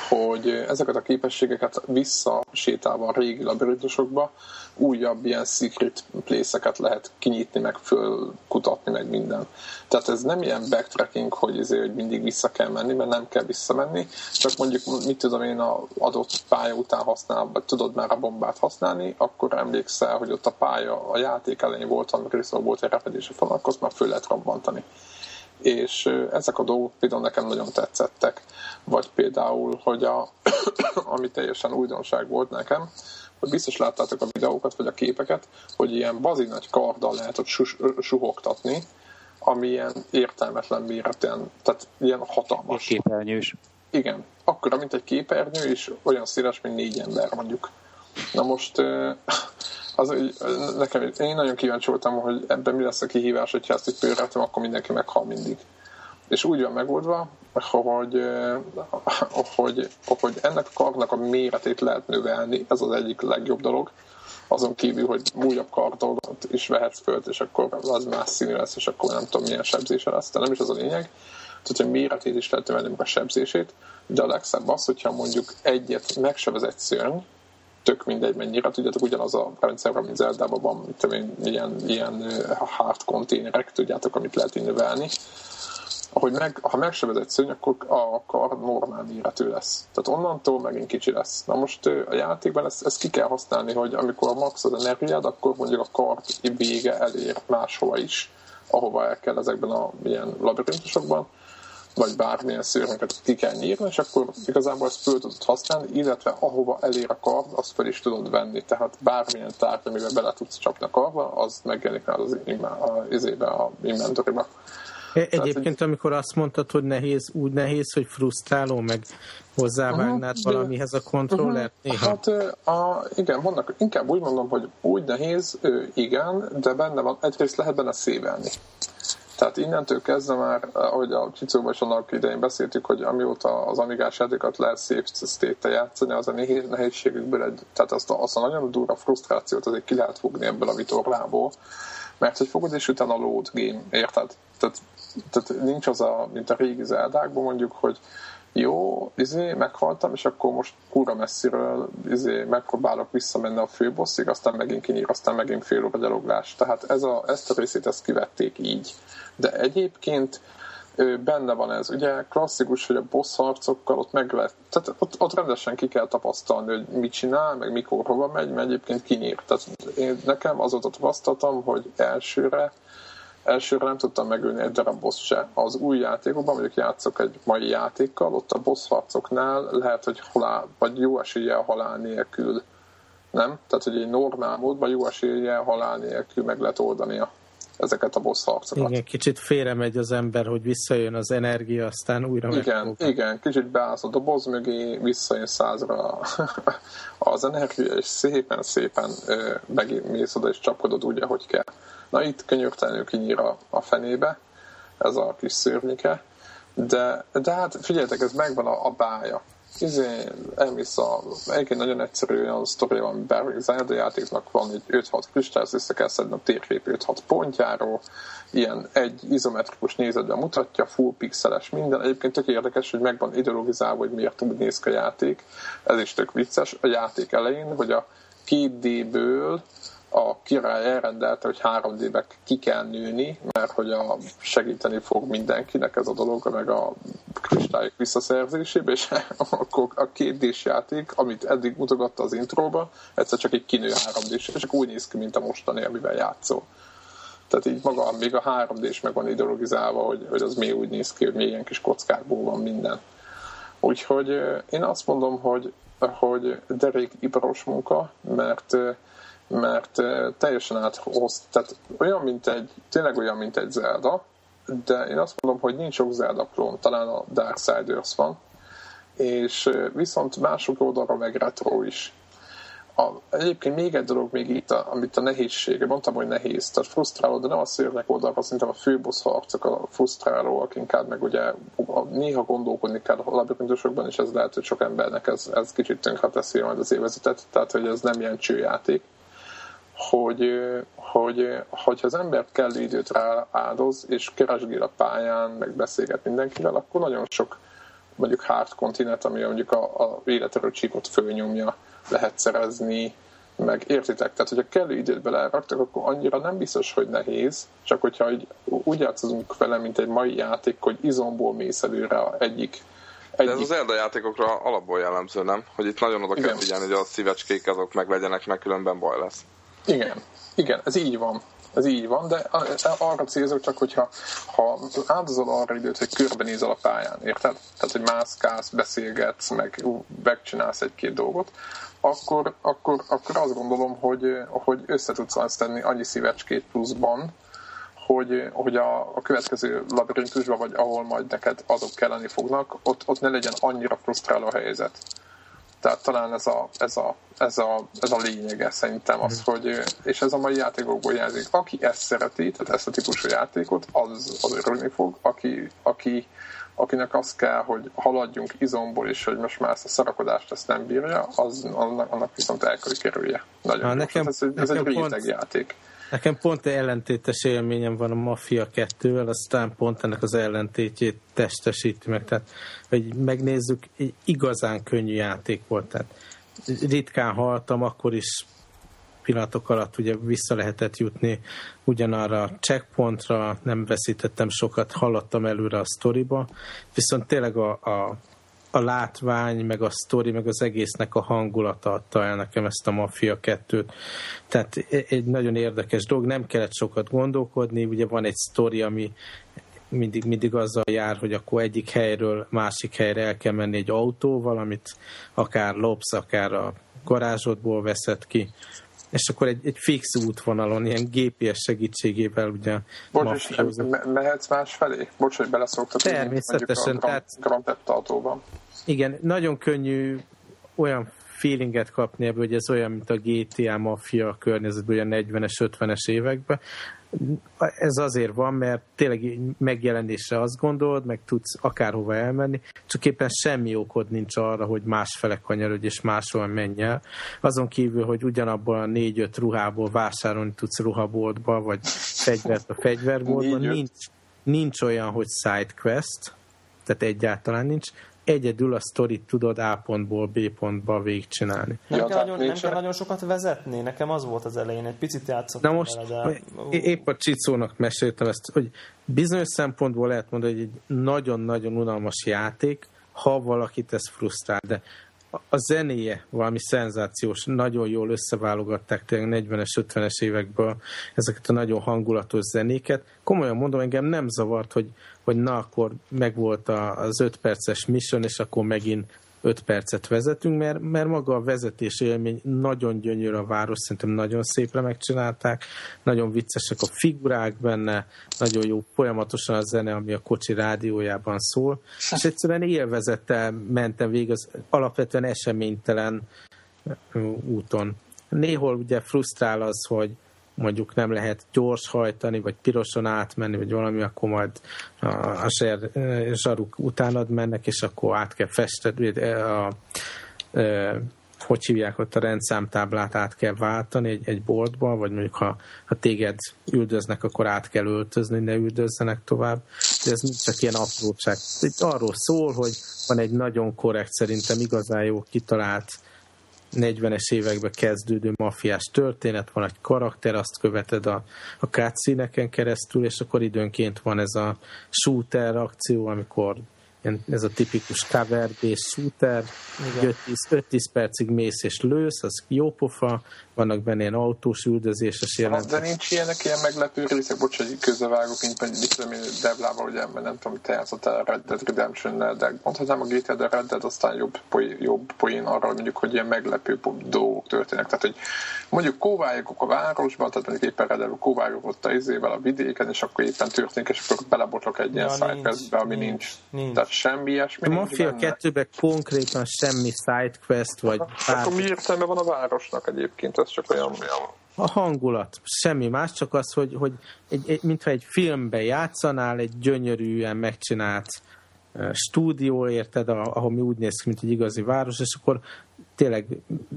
hogy ezeket a képességeket visszasétálva a régi labirintusokba újabb ilyen secret place lehet kinyitni, meg fölkutatni, meg minden. Tehát ez nem ilyen backtracking, hogy, ezért, hogy mindig vissza kell menni, mert nem kell visszamenni, csak mondjuk, mit tudom én, a adott pálya után használ, vagy tudod már a bombát használni, akkor emlékszel, hogy ott a pálya, a játék elején volt, amikor viszont volt egy repedési fal, akkor már föl lehet robbantani és ezek a dolgok például nekem nagyon tetszettek. Vagy például, hogy a, <clears throat> ami teljesen újdonság volt nekem, hogy biztos láttátok a videókat, vagy a képeket, hogy ilyen bazi nagy karddal lehet ott suhogtatni, ami ilyen értelmetlen méretűen, tehát ilyen hatalmas. Képernyős. Igen, akkora, mint egy képernyő, és olyan széles, mint négy ember mondjuk. Na most az, nekem, én nagyon kíváncsi voltam, hogy ebben mi lesz a kihívás, hogyha ezt egy pörretem, akkor mindenki meghal mindig. És úgy van megoldva, hogy, hogy, hogy ennek a karnak a méretét lehet növelni, ez az egyik legjobb dolog. Azon kívül, hogy újabb kardot is vehetsz föl, és akkor az más színű lesz, és akkor nem tudom milyen sebzése lesz, de nem is az a lényeg. Tehát, hogy méretét is lehet növelni, a sebzését, de a legszebb az, hogyha mondjuk egyet megsebez egy szörny, tök mindegy mennyire, tudjátok, ugyanaz a rendszer, mint Zeldában van, mint én, ilyen, ilyen hard konténerek, tudjátok, amit lehet növelni. Ahogy meg, ha megsebez egy szőny, akkor a kar normál méretű lesz. Tehát onnantól megint kicsi lesz. Na most a játékban ezt, ezt ki kell használni, hogy amikor max az energiád, akkor mondjuk a kart vége elér máshova is, ahova el kell ezekben a ilyen labirintusokban, vagy bármilyen szőröket ki kell nyírni, és akkor igazából ezt föl tudod használni, illetve ahova elér a kard, azt fel is tudod venni. Tehát bármilyen tárgy, amiben bele tudsz csapni a kardba, az megjelenik rá az, az, az, a inventoryba. E, egyébként, Tehát, amikor azt mondtad, hogy nehéz, úgy nehéz, hogy frusztráló, meg hozzávágnád uh-huh, valamihez a kontrollert uh-huh. néha? Hát a, igen, vannak, inkább úgy mondom, hogy úgy nehéz, igen, de benne van, egyrészt lehet benne szévelni. Tehát innentől kezdve már, ahogy a Csicóban is annak idején beszéltük, hogy amióta az amigás játékokat lehet szép state játszani, az a nehéz, nehézségükből egy, tehát azt a, azt a nagyon durva frusztrációt azért ki lehet fogni ebből a vitorlából, mert hogy fogod és utána load game, érted? Tehát, tehát nincs az a, mint a régi zeldákban mondjuk, hogy jó, izé, meghaltam, és akkor most kúra messziről izé, megpróbálok visszamenni a főbosszig, aztán megint kinyír, aztán megint fél óra gyaloglás. Tehát ez a, ezt a részét ezt kivették így. De egyébként benne van ez. Ugye klasszikus, hogy a boss harcokkal ott meg lehet, tehát ott, ott rendesen ki kell tapasztalni, hogy mit csinál, meg mikor hova megy, mert egyébként kinyír. Tehát én, nekem az ott tapasztalatom, hogy elsőre elsőre nem tudtam megülni egy darab boss se. Az új játékokban, mondjuk játszok egy mai játékkal, ott a boss harcoknál lehet, hogy halál, vagy jó eséllyel halál nélkül nem? Tehát, hogy egy normál módban jó eséllyel halál nélkül meg lehet oldani a ezeket a boss harcokat. Igen, kicsit félre megy az ember, hogy visszajön az energia, aztán újra Igen, megfog. igen, kicsit beállsz a doboz mögé, visszajön százra <laughs> az energia, és szépen-szépen megmész oda, és csapkodod úgy, ahogy kell. Na itt könyörtelenül kinyír a, a fenébe, ez a kis szörnyike, de, de hát figyeljetek, ez megvan a, a bája izé, elmész a, egyébként nagyon egyszerű olyan sztori van, amiben Zelda játéknak van egy 5-6 kristály, össze kell szedni a térkép 5-6 pontjáról, ilyen egy izometrikus nézetben mutatja, full pixeles minden. Egyébként tök érdekes, hogy megvan ideologizálva, hogy miért úgy néz ki a játék. Ez is tök vicces. A játék elején, hogy a 2D-ből a király elrendelte, hogy 3D-be ki kell nőni, mert hogy a segíteni fog mindenkinek ez a dolog, meg a kristályok visszaszerzésébe, és <laughs> akkor a két d játék, amit eddig mutogatta az intróba, egyszer csak egy kinő 3 d és csak úgy néz ki, mint a mostani, amivel játszol. Tehát így maga, még a 3 d meg van ideologizálva, hogy, hogy az még úgy néz ki, hogy milyen kis kockákból van minden. Úgyhogy én azt mondom, hogy, hogy derék iparos munka, mert mert teljesen áthoz, tehát olyan, mint egy, tényleg olyan, mint egy Zelda, de én azt mondom, hogy nincs sok Zelda klón, talán a Darksiders van, és viszont mások oldalra meg retro is. A, egyébként még egy dolog még itt, a, amit a nehézsége, mondtam, hogy nehéz, tehát frusztráló, de nem a szérnek oldalra, szerintem a főboss harcok a frusztrálóak, inkább meg ugye néha gondolkodni kell a labirintusokban, és ez lehet, hogy sok embernek ez, ez kicsit tönkre teszi majd az évezetet, tehát hogy ez nem ilyen csőjáték hogy, hogy hogyha az ember kell időt rá áldoz, és keresgél a pályán, meg beszélget mindenkivel, akkor nagyon sok mondjuk Hard Continent, ami mondjuk a, a életerő csípot fölnyomja, lehet szerezni, meg értitek? Tehát, hogyha kellő időt beleraktak, akkor annyira nem biztos, hogy nehéz, csak hogyha így, úgy játszunk vele, mint egy mai játék, hogy izomból mész előre egyik egy... De ez az Elda játékokra alapból jellemző, nem? Hogy itt nagyon oda kell figyelni, hogy a szívecskék azok meg legyenek, meg különben baj lesz. Igen, igen, ez így van. Ez így van, de arra célzok csak, hogyha ha áldozol arra időt, hogy körbenézel a pályán, érted? Tehát, hogy mászkálsz, beszélgetsz, meg megcsinálsz egy-két dolgot, akkor, akkor, akkor azt gondolom, hogy, hogy össze tudsz azt tenni annyi szívecskét pluszban, hogy, hogy a, a következő labirintusban, vagy ahol majd neked azok kelleni fognak, ott, ott ne legyen annyira frusztráló a helyzet. Tehát talán ez a, ez a, ez a, ez a lényege szerintem az, mhm. hogy, és ez a mai játékokból jelzik. Aki ezt szereti, tehát ezt a típusú játékot, az, az örülni fog. Aki, aki, akinek az kell, hogy haladjunk izomból, és hogy most már ezt a szarakodást ezt nem bírja, az, annak, annak viszont el kell kerülje. Nagyon ha, nekem, ez, ez nekem egy réteg játék. Nekem pont ellentétes élményem van a Mafia 2-vel, aztán pont ennek az ellentétjét testesíti meg. Tehát, hogy megnézzük, egy igazán könnyű játék volt. Tehát ritkán haltam, akkor is pillanatok alatt ugye vissza lehetett jutni ugyanarra a checkpointra, nem veszítettem sokat, hallottam előre a sztoriba, viszont tényleg a, a a látvány, meg a sztori, meg az egésznek a hangulata adta el nekem ezt a Mafia 2-t. Tehát egy nagyon érdekes dolog, nem kellett sokat gondolkodni, ugye van egy sztori, ami mindig, mindig azzal jár, hogy akkor egyik helyről másik helyre el kell menni egy autóval, amit akár lopsz, akár a garázsodból veszed ki, és akkor egy, egy fix útvonalon, ilyen GPS segítségével ugye Bocs, és me- mehetsz más felé? Bocs, hogy beleszoktat. Természetesen. A tehát, Grand Theft autóban. Igen, nagyon könnyű olyan feelinget kapni ebből, hogy ez olyan, mint a GTA Mafia környezetben, olyan 40-es, 50-es években. Ez azért van, mert tényleg megjelenésre azt gondolod, meg tudsz akárhova elmenni, csak éppen semmi okod nincs arra, hogy másfele kanyarodj és máshol menj el. Azon kívül, hogy ugyanabban a négy-öt ruhából vásárolni tudsz ruhaboltba, vagy fegyvert a fegyverboltban, nincs, nincs olyan, hogy side quest, tehát egyáltalán nincs, egyedül a sztorit tudod A pontból B pontba végigcsinálni. Nem, kell nagyon, nem kell nagyon sokat vezetni? Nekem az volt az elején, egy picit játszottam Na most vele, de... épp a Csicónak meséltem ezt, hogy bizonyos szempontból lehet mondani, hogy egy nagyon-nagyon unalmas játék, ha valakit ez frusztrál, de a zenéje valami szenzációs, nagyon jól összeválogatták tényleg 40-es, 50-es évekből ezeket a nagyon hangulatos zenéket. Komolyan mondom, engem nem zavart, hogy, hogy na, akkor megvolt az 5 perces mission, és akkor megint 5 percet vezetünk, mert, mert maga a vezetés élmény nagyon gyönyörű a város, szerintem nagyon szépre megcsinálták, nagyon viccesek a figurák benne, nagyon jó folyamatosan a zene, ami a kocsi rádiójában szól, és egyszerűen élvezettel mentem végig az alapvetően eseménytelen úton. Néhol ugye frusztrál az, hogy, mondjuk nem lehet gyors hajtani, vagy piroson átmenni, vagy valami, akkor majd a, zser, zsaruk utánad mennek, és akkor át kell festeni, a, a, a, hogy hívják ott a rendszámtáblát át kell váltani egy, egy boltba, vagy mondjuk ha, ha téged üldöznek, akkor át kell öltözni, ne üldözzenek tovább. De ez csak ilyen apróság. Itt arról szól, hogy van egy nagyon korrekt, szerintem igazán jó kitalált 40-es években kezdődő mafiás történet, van egy karakter, azt követed a, a cutscene keresztül, és akkor időnként van ez a shooter akció, amikor ez a tipikus cover based shooter, 5-10 percig mész és lősz, az jó pofa, vannak benne ilyen autós üldözéses jelentek. De nincs ilyenek ilyen meglepő részek, bocs, hogy közbevágok, mint egy mit tudom én, Devlával, ugye, mert nem tudom, te játszottál a Red Dead Redemption-nel, de mondhatnám a GTA, de Red Dead aztán jobb, poén, jobb poén arra, hogy mondjuk, hogy ilyen meglepő dolgok történnek. Tehát, hogy mondjuk kóvályogok a városban, tehát mondjuk éppen Red Dead ott a izével a vidéken, és akkor éppen történik, és akkor belebotlok egy ilyen ja, sidequestbe, ami nincs. nincs. nincs. Tehát semmi ilyesmi. A Mafia 2-ben konkrétan semmi sidequest, vagy... Akkor mi értelme van a városnak egyébként? Ez csak olyan... A hangulat, semmi más, csak az, hogy, hogy egy, egy, mintha egy filmbe játszanál, egy gyönyörűen megcsinált stúdió, érted, ahol mi úgy néz ki, mint egy igazi város, és akkor tényleg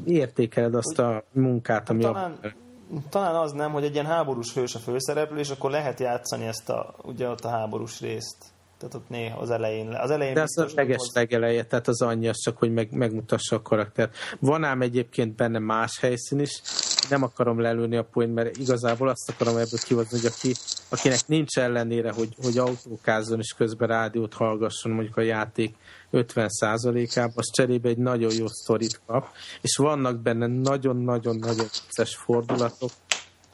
értékeled azt a munkát, ami talán, a... talán az nem, hogy egy ilyen háborús hős a főszereplő, és akkor lehet játszani ezt a, ugye ott a háborús részt. Tehát ott néha az elején... Az elején De az a leges legeleje, tehát az annyi, az csak, hogy meg, megmutassa a karakter. Van ám egyébként benne más helyszín is, nem akarom lelőni a point, mert igazából azt akarom ebből kihozni, hogy aki, akinek nincs ellenére, hogy, hogy autókázzon és közben rádiót hallgasson mondjuk a játék 50%-ában, az cserébe egy nagyon jó sztorit kap, és vannak benne nagyon-nagyon-nagyon vicces fordulatok,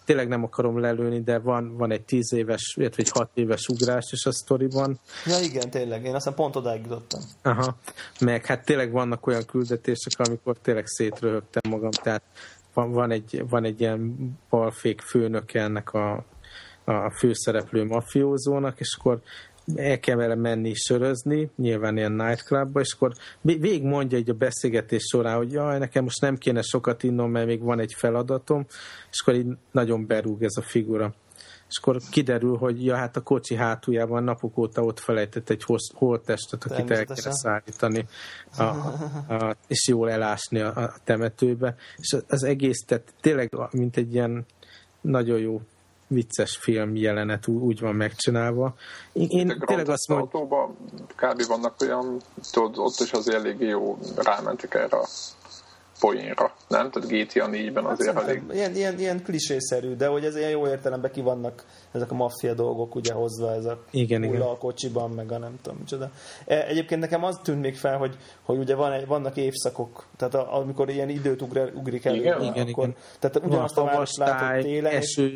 tényleg nem akarom lelőni, de van, van egy 10 éves, illetve egy 6 éves ugrás is a sztoriban. Ja igen, tényleg, én aztán pont odáig jutottam. Aha, meg hát tényleg vannak olyan küldetések, amikor tényleg szétröhögtem magam, tehát van, van, egy, van egy ilyen balfék főnöke ennek a, a főszereplő mafiózónak, és akkor el kell vele menni sörözni, nyilván ilyen nightclubba, és akkor végig mondja egy a beszélgetés során, hogy jaj, nekem most nem kéne sokat innom, mert még van egy feladatom, és akkor így nagyon berúg ez a figura. És akkor kiderül, hogy ja, hát a kocsi hátuljában napok óta ott felejtett egy holttestet, akit el kell szállítani, a, a, és jól elásni a, a temetőbe. És az egész, tehát tényleg mint egy ilyen nagyon jó vicces film jelenet úgy van megcsinálva. Én, én tényleg azt mondom... Autóban kb. vannak olyan, tudod, ott is az eléggé jó rámentek erre a poénra, nem? Tehát GTA 4-ben hát azért hát elég... Ilyen, ilyen, ilyen klisészerű, de hogy ez ilyen jó értelemben ki vannak ezek a maffia dolgok ugye hozva, ez a igen, igen. a kocsiban, meg a nem tudom micsoda. E, egyébként nekem az tűnt még fel, hogy, hogy ugye van egy, vannak évszakok, tehát a, amikor ilyen időt ugr, ugrik el, igen, igen, akkor, igen. tehát ugyanazt a várost látod télen, esős,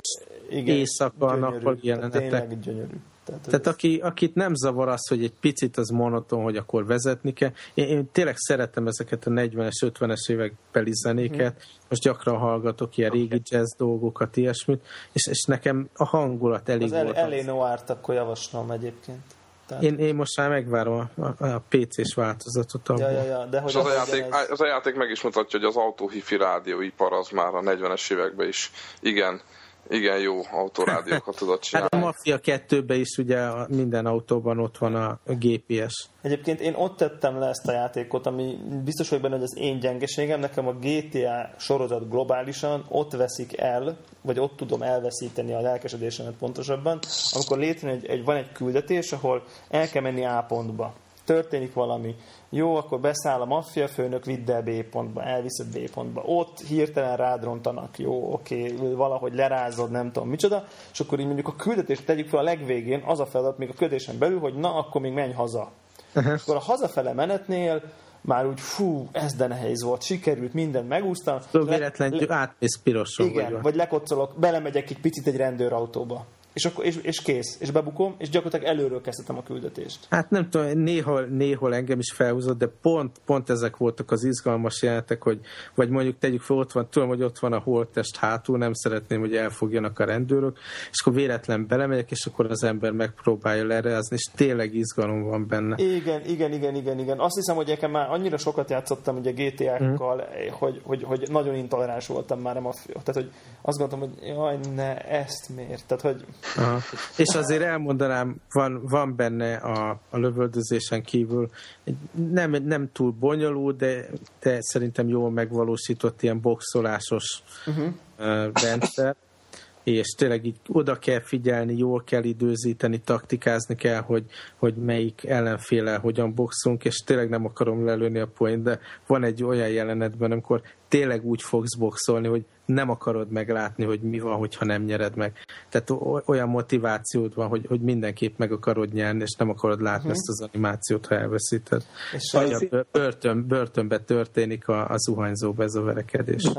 igen, éjszaka, nappal jelenetek. Tényleg gyönyörű. Tehát, Tehát aki, akit nem zavar az, hogy egy picit az monoton, hogy akkor vezetni kell. Én, én tényleg szeretem ezeket a 40-es, 50-es évek beli zenéket. Hmm. Most gyakran hallgatok ilyen régi jazz dolgokat, ilyesmit, és, és nekem a hangulat elég az volt. Az Elénoárt akkor javaslom egyébként. Tehát... Én, én most már megvárom a, a, a PC-s változatot. Ja, ja, ja, de hogy az, az, a játék, ez... az a játék meg is mutatja, hogy az autóhifi rádióipar az már a 40-es években is igen igen jó autórádiókat tudott csinálni. <laughs> Hát a Mafia 2 is ugye minden autóban ott van a GPS. Egyébként én ott tettem le ezt a játékot, ami biztos vagyok benne, hogy az én gyengeségem. Nekem a GTA sorozat globálisan ott veszik el, vagy ott tudom elveszíteni a lelkesedésemet pontosabban, amikor létrejön egy, egy, van egy küldetés, ahol el kell menni A pontba. Történik valami jó, akkor beszáll a maffia főnök, vidd el B pontba, elviszed B pontba. Ott hirtelen rádrontanak, jó, oké, valahogy lerázod, nem tudom micsoda, és akkor így mondjuk a küldetést tegyük fel a legvégén, az a feladat még a küldetésen belül, hogy na, akkor még menj haza. Uh-huh. És akkor a hazafele menetnél már úgy fú, ez de nehéz volt, sikerült, mindent megúsztam. Szóval véletlen le, átmész piroson. Igen, vagy, vagy lekocolok, belemegyek egy picit egy rendőrautóba és, akkor, és, és kész, és bebukom, és gyakorlatilag előről kezdtem a küldetést. Hát nem tudom, néhol, néhol engem is felhúzott, de pont, pont ezek voltak az izgalmas jelenetek, hogy vagy mondjuk tegyük fel, ott van, tudom, hogy ott van a holttest hátul, nem szeretném, hogy elfogjanak a rendőrök, és akkor véletlen belemegyek, és akkor az ember megpróbálja lerezni, és tényleg izgalom van benne. Igen, igen, igen, igen, igen. Azt hiszem, hogy nekem már annyira sokat játszottam ugye GTA-kkal, mm. hogy, hogy, hogy, nagyon intoleráns voltam már a mafia. Tehát, hogy azt gondoltam, hogy jaj, ne, ezt miért? Tehát, hogy Aha. És azért elmondanám, van, van benne a, a lövöldözésen kívül nem, nem túl bonyolult, de, de szerintem jól megvalósított ilyen boxolásos uh-huh. rendszer és tényleg így oda kell figyelni, jól kell időzíteni, taktikázni kell, hogy, hogy melyik ellenféle hogyan boxunk, és tényleg nem akarom lelőni a point, de van egy olyan jelenetben, amikor tényleg úgy fogsz boxolni, hogy nem akarod meglátni, hogy mi van, hogyha nem nyered meg. Tehát olyan motivációd van, hogy, hogy mindenképp meg akarod nyerni, és nem akarod látni uh-huh. ezt az animációt, ha elveszíted. És az... börtön, börtönbe történik a, a zuhanyzó bezoverekedés. <laughs>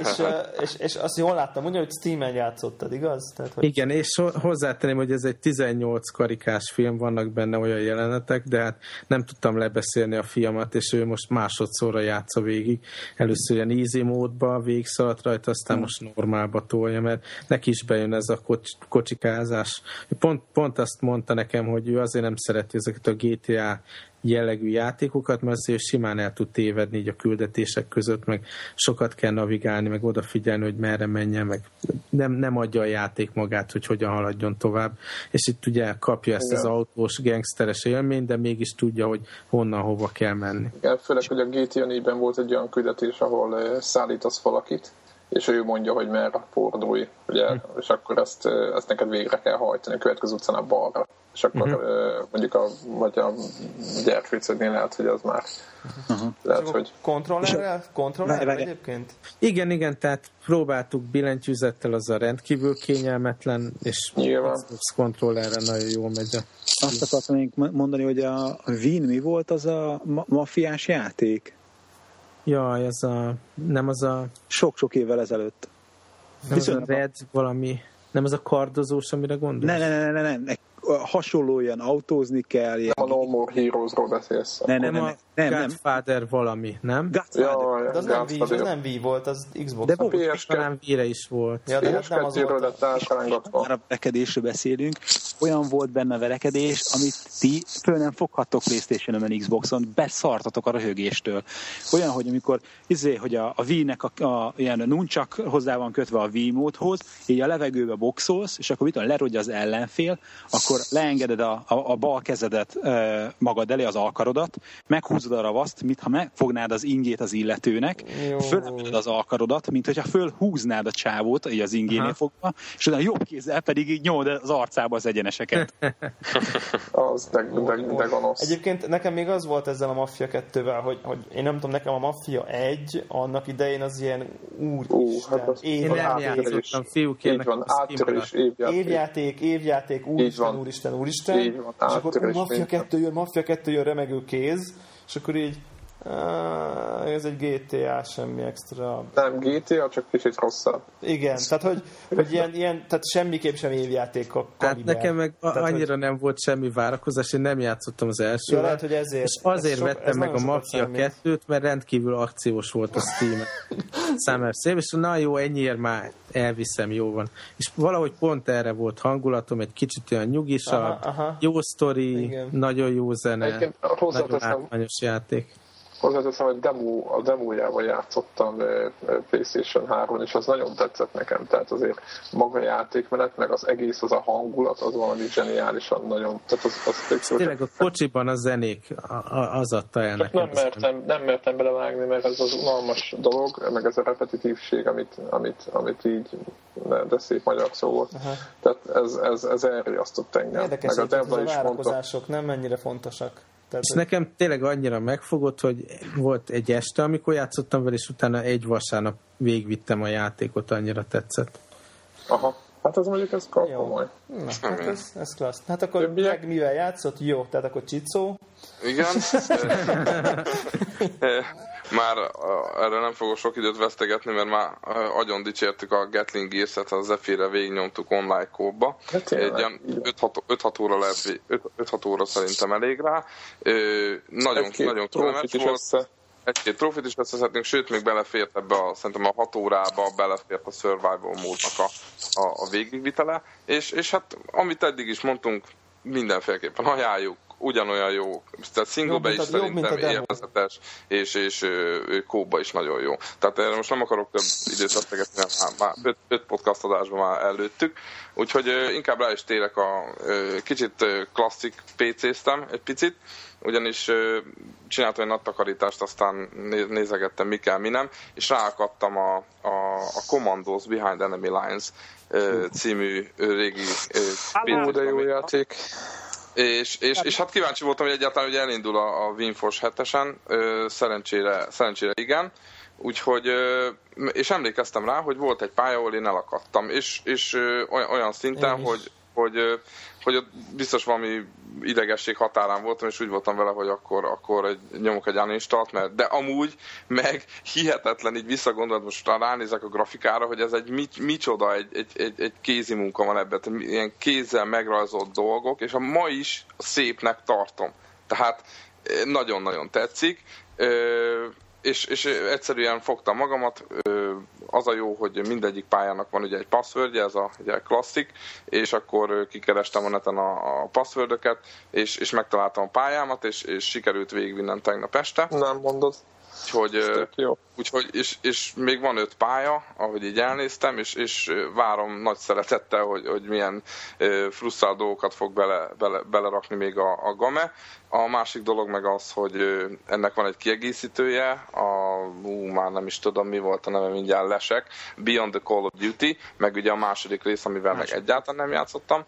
és, és, és, azt jól láttam, ugye, hogy Steam-en játszottad, igaz? Tehát, hogy... Igen, és hozzátenném, hogy ez egy 18 karikás film, vannak benne olyan jelenetek, de hát nem tudtam lebeszélni a fiamat, és ő most másodszorra játsza végig. Először ilyen easy mód módba végigszaladt rajta, aztán hmm. most normálba tolja, mert neki is bejön ez a kocs, kocsikázás. Pont, pont azt mondta nekem, hogy ő azért nem szereti ezeket a GTA jellegű játékokat, mert azért simán el tud tévedni így a küldetések között, meg sokat kell navigálni, meg odafigyelni, hogy merre menjen, meg nem, nem adja a játék magát, hogy hogyan haladjon tovább. És itt ugye kapja ezt Igen. az autós, gangsteres élményt, de mégis tudja, hogy honnan, hova kell menni. Igen, főleg, hogy a GTA 4-ben volt egy olyan küldetés, ahol szállítasz valakit, és ő mondja, hogy merre fordulj, ugye, hm. és akkor ezt, ezt neked végre kell hajtani, a következő utcán a balra. És akkor uh-huh. mondjuk a, vagy a gyerkőcöknél lehet, hogy az már uh-huh. lehet, hogy... Kontrollerrel? Kontrollerrel egyébként? Igen, igen, tehát próbáltuk billentyűzettel, az a rendkívül kényelmetlen, és Nyilván. Xbox kontrollerre nagyon jól megy a azt akartam mondani, hogy a Wien mi volt az a ma- mafiás játék? Jaj, ez a... Nem az a... Sok-sok évvel ezelőtt. Nem az a Red valami... Nem az a kardozós, amire gondolsz? Ne, ne, ne, ne, ne hasonló ilyen autózni kell. Ilyen... Nem a No More Heroes-ról beszélsz. Ne, ne, ne, ne, nem, nem. Godfather valami, nem? Godfather. Ja, de az nem, Wii, az nem Wii volt, az Xbox. De volt, talán Wii-re is volt. Ja, de nem az volt. Már a verekedésről beszélünk. Olyan volt benne a verekedés, amit ti föl nem foghattok Playstation-on, Xboxon, beszartatok a röhögéstől. Olyan, hogy amikor izé, hogy a, a Wii-nek a, a, ilyen nuncsak hozzá van kötve a Wii módhoz, így a levegőbe boxolsz, és akkor mit lerodja az ellenfél, akkor leengeded a, a, a bal kezedet e, magad elé, az alkarodat, meghúzod a ravaszt, mintha megfognád az ingét az illetőnek, fölemeled az alkarodat, mint hogyha fölhúznád a csávót, így az ingénél Aha. fogva, és utána jobb kézzel pedig így nyomod az arcába az egyeneseket. <laughs> az de, de, de gonosz. Egyébként nekem még az volt ezzel a Mafia 2-vel, hogy, hogy én nem tudom, nekem a Mafia 1 annak idején az ilyen úr uh, hát az én nem játszottam, fiúk évjáték. Évjáték, évjáték, úristen, úristen, úristen. Így van, és akkor Mafia 2 jön, Mafia 2 jön, remegő kéz, és akkor így ez egy GTA, semmi extra. Nem GTA, csak kicsit rosszabb. Igen, tehát hogy, hogy ilyen, ilyen, tehát semmiképp sem évjáték a Hát nekem meg tehát, annyira hogy... nem volt semmi várakozás, én nem játszottam az első. Ja, lehet, hogy ezért. És azért ez vettem sok, meg a Mafia 2-t, mert rendkívül akciós volt a Steam Summer Sale, és na jó, ennyiért már elviszem, jó van. És valahogy pont erre volt hangulatom, egy kicsit olyan nyugisabb, aha, aha. jó sztori, nagyon jó zene, nagyon átmányos játék hozzáteszem, hogy demo, a demójával játszottam PlayStation 3 és az nagyon tetszett nekem, tehát azért maga a játékmenet, meg az egész, az a hangulat, az valami zseniálisan nagyon, tehát az, az tök Tényleg a kocsiban a zenék, az adta el nekem. Nem mertem, nem mertem belevágni, mert ez az unalmas dolog, meg ez a repetitívség, amit, amit, amit így, de szép magyar szó volt. Aha. Tehát ez, ez, ez elriasztott engem. Érdekes, meg a, a várakozások mondta, nem mennyire fontosak. Tehát, és nekem tényleg annyira megfogott, hogy volt egy este, amikor játszottam vele, és utána egy vasárnap végvittem a játékot, annyira tetszett. Aha. Hát az mondjuk ez komoly. Na, hát ez, ez klassz. Hát akkor Többiek? meg mivel játszott? Jó, tehát akkor Csicó. Igen. <laughs> <laughs> <laughs> Már erre nem fogok sok időt vesztegetni, mert már agyon dicsértük a Gatling Gears-et, a Zephyr-re végignyomtuk online kóba. Hát Egy 5-6 óra lehet, 5-6 óra szerintem elég rá. Nagyon, Egy nagyon kellemes volt. Össze. Egy-két trófit is összeszedtünk, sőt, még belefért ebbe a, szerintem a 6 órába belefért a survival módnak a, a, a végigvitele, és, és hát amit eddig is mondtunk, mindenféleképpen ajánljuk, ugyanolyan jó. Tehát single is szerintem élvezetes, és, és kóba is nagyon jó. Tehát erre most nem akarok több időt vesztegetni, mert már, már öt, öt podcast adásban már előttük. Úgyhogy inkább rá is térek a kicsit klasszik PC-ztem egy picit, ugyanis csináltam egy nagy takarítást, aztán nézegettem mi kell, mi nem, és ráakadtam a, a, a Commandos Behind Enemy Lines című régi Ó, de jó játék. És, és, és hát kíváncsi voltam, hogy egyáltalán hogy elindul a, a WinForce 7-esen, szerencsére, szerencsére igen, úgyhogy, és emlékeztem rá, hogy volt egy pálya, ahol én elakadtam, és, és olyan szinten, hogy, hogy, hogy ott biztos valami idegesség határán voltam, és úgy voltam vele, hogy akkor, akkor egy, nyomok egy uninstalt, mert de amúgy meg hihetetlen, így visszagondolod, most ránézek a grafikára, hogy ez egy mit, micsoda, egy, egy, egy, egy kézi munka van ebben, ilyen kézzel megrajzolt dolgok, és a ma is szépnek tartom. Tehát eh, nagyon-nagyon tetszik és, és egyszerűen fogtam magamat, az a jó, hogy mindegyik pályának van ugye egy passwordje, ez a ugye klasszik, és akkor kikerestem a neten a, a passwordöket, és, és megtaláltam a pályámat, és, és sikerült végigvinnem tegnap este. Nem mondod. Úgyhogy, úgyhogy és, és, még van öt pálya, ahogy így elnéztem, és, és várom nagy szeretettel, hogy, hogy milyen frusztrált dolgokat fog bele, bele, belerakni még a, a Game. A másik dolog meg az, hogy ennek van egy kiegészítője, a, ú, már nem is tudom mi volt a neve, mindjárt lesek, Beyond the Call of Duty, meg ugye a második rész, amivel Másik. meg egyáltalán nem játszottam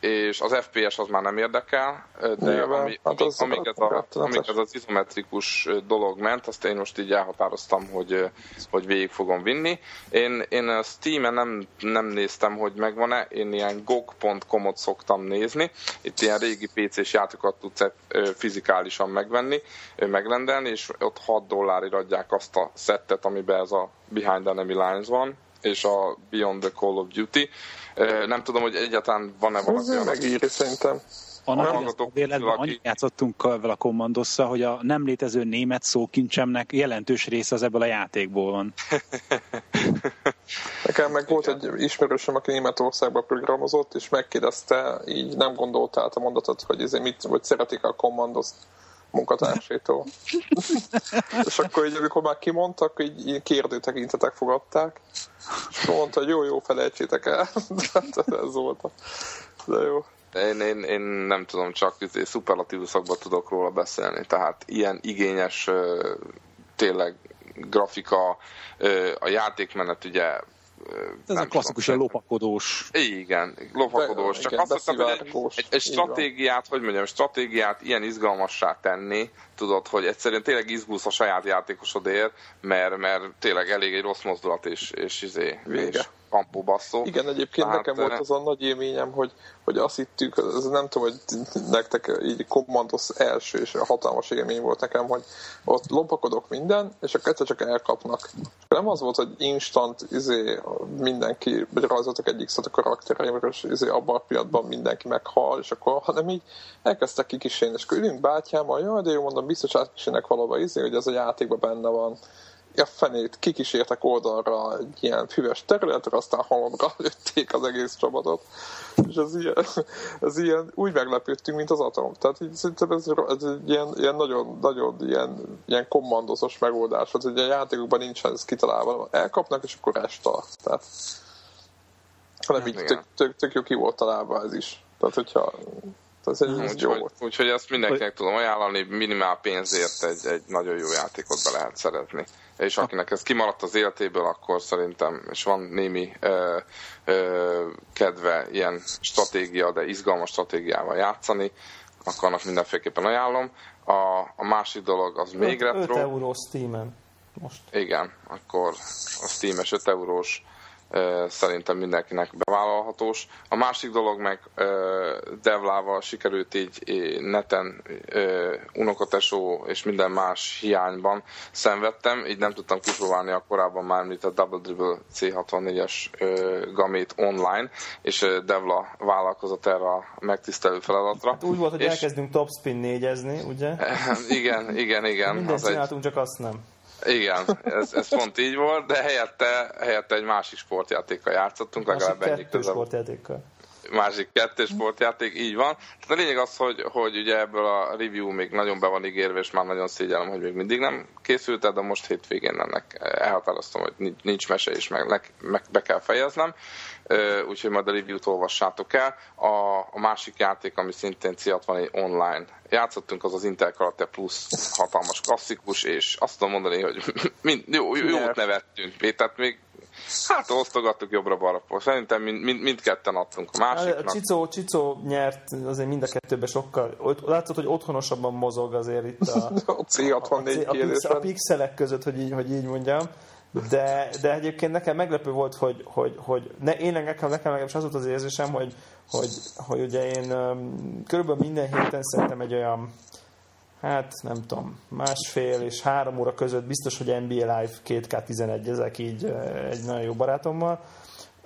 és az FPS az már nem érdekel, de Nyilván, ami, hát az amíg, ez a, amíg ez az izometrikus dolog ment, azt én most így elhatároztam, hogy, hogy végig fogom vinni. Én, én a Steam-en nem, nem néztem, hogy megvan-e, én ilyen gog.com-ot szoktam nézni, itt ilyen régi PC-s játékokat tudsz fizikálisan megvenni, megrendelni, és ott 6 dollárira adják azt a szettet, amiben ez a Behind Enemy Lines van, és a Beyond the Call of Duty. Nem tudom, hogy egyáltalán van-e valaki. Ez megírja szerintem. Annak a véletben annyit játszottunk vele a kommandosszal, hogy a nem létező német szókincsemnek jelentős része az ebből a játékból van. <laughs> Nekem meg volt egy ismerősöm, aki Németországban programozott, és megkérdezte, így nem gondolt át a mondatot, hogy, ez mit, hogy szeretik a kommandoszt munkatársétól. <laughs> és akkor így, amikor már kimondtak, így, így kérdő tekintetek fogadták, és mondta, hogy jó, jó, felejtsétek el. <laughs> ez volt a... De jó. Én, én, én nem tudom, csak izé, szuperlatívuszokban tudok róla beszélni, tehát ilyen igényes tényleg grafika, a játékmenet ugye ez a klasszikus a lopakodós. Igen, lopakodós. Csak igen, azt mondtam, hogy egy, egy stratégiát, hogy mondjam, stratégiát ilyen izgalmassá tenni, tudod, hogy egyszerűen tényleg izgulsz a saját játékosodért, mert, mert tényleg elég egy rossz mozdulat, és, és, izé, és kampó basszó. Igen, egyébként Tehát, nekem volt az a nagy élményem, hogy, hogy azt hittük, ez nem tudom, hogy nektek így kommandos első és hatalmas élmény volt nekem, hogy ott lompakodok minden, és akkor egyszer csak elkapnak. Nem az volt, hogy instant izé, mindenki, rajzoltak egyik szót a karaktereimről, és izé, abban a pillanatban mindenki meghal, és akkor, hanem így elkezdtek kikísérni, és akkor ülünk bátyámmal, jaj, de jó, mondom, biztos átkísérnek valahol izé, hogy ez a játékban benne van a fenét kikísértek oldalra egy ilyen füves területre, aztán halomra <laughs> lőtték az egész csapatot. És ez ilyen, <laughs> ez ilyen úgy meglepődtünk, mint az atom. Tehát így szerintem ez, ez egy ilyen, ilyen nagyon, nagyon ilyen, ilyen kommandozos megoldás. hogy a játékokban nincsen ez kitalálva. Elkapnak, és akkor restart. Tehát, hanem így tök, tök, tök jó ki volt találva ez is. Tehát, hogyha ez egy úgy, jó úgy, Úgyhogy ezt mindenkinek tudom ajánlani, minimál pénzért egy, egy nagyon jó játékot be lehet szeretni és akinek ez kimaradt az életéből, akkor szerintem, és van némi ö, ö, kedve ilyen stratégia, de izgalmas stratégiával játszani, akkor annak mindenféleképpen ajánlom. A, a másik dolog az még retro. 5 euró Steam-en most. Igen, akkor a Steam-es 5 eurós szerintem mindenkinek bevállalhatós. A másik dolog meg Devlával sikerült így neten unokatesó és minden más hiányban szenvedtem, így nem tudtam kipróbálni a korábban már, mint a Double Dribble C64-es gamét online, és Devla vállalkozott erre a megtisztelő feladatra. Hát úgy volt, hogy és... elkezdünk topspin négyezni, ugye? igen, igen, igen. Mindent csináltunk, egy... csak azt nem. Igen, ez, ez pont így volt, de helyette, helyette egy másik sportjátékkal játszottunk, másik legalább ennyi közben. sportjátékkal. Másik kettős sportjáték, így van. Tehát a lényeg az, hogy, hogy ugye ebből a review még nagyon be van ígérve, és már nagyon szégyellem, hogy még mindig nem készült, de most hétvégén ennek elhatároztam, hogy nincs mese, és meg, meg be kell fejeznem úgyhogy majd a review-t olvassátok el. A, a másik játék, ami szintén ciat van, egy online. Játszottunk, az az Intel Karate Plus hatalmas klasszikus, és azt tudom mondani, hogy <laughs> mind, jó, jót nevettünk. Tehát még Hát osztogattuk jobbra-balra. Szerintem mind, mind, mindketten adtunk a másiknak. A Csicó, Csicó nyert azért mind a kettőben sokkal. Látszott, hogy otthonosabban mozog azért itt a, <laughs> a C64 a, a, a, a pixelek között, hogy így, hogy így mondjam. De, de egyébként nekem meglepő volt, hogy, hogy, hogy ne, én nekem, nekem legalábbis az volt az érzésem, hogy, hogy, hogy ugye én um, körülbelül minden héten szerintem egy olyan hát nem tudom, másfél és három óra között biztos, hogy NBA Live 2K11 ezek így egy nagyon jó barátommal,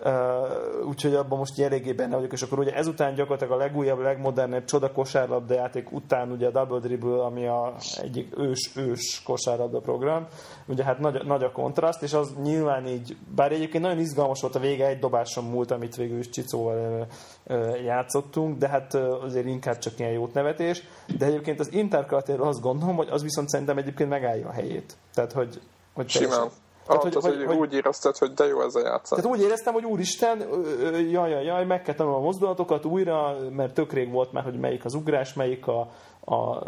Uh, úgyhogy abban most eléggé benne vagyok, és akkor ugye ezután gyakorlatilag a legújabb, legmodernebb csoda kosárlabda játék után ugye a Double Dribble, ami a egyik ős, ős kosárlabda program, ugye hát nagy, nagy a kontraszt, és az nyilván így, bár egyébként nagyon izgalmas volt a vége, egy dobáson múlt, amit végül is Csicóval játszottunk, de hát azért inkább csak ilyen jót nevetés, de egyébként az Interkaratéről azt gondolom, hogy az viszont szerintem egyébként megállja a helyét. Tehát, hogy, hogy Simán. Tehát, hogy, hogy, hogy, úgy érezted, hogy de jó ez a játszás. Tehát úgy éreztem, hogy úristen, jaj, jaj, jaj, meg kell tanulnom a mozdulatokat újra, mert tök rég volt már, hogy melyik az ugrás, melyik a, a,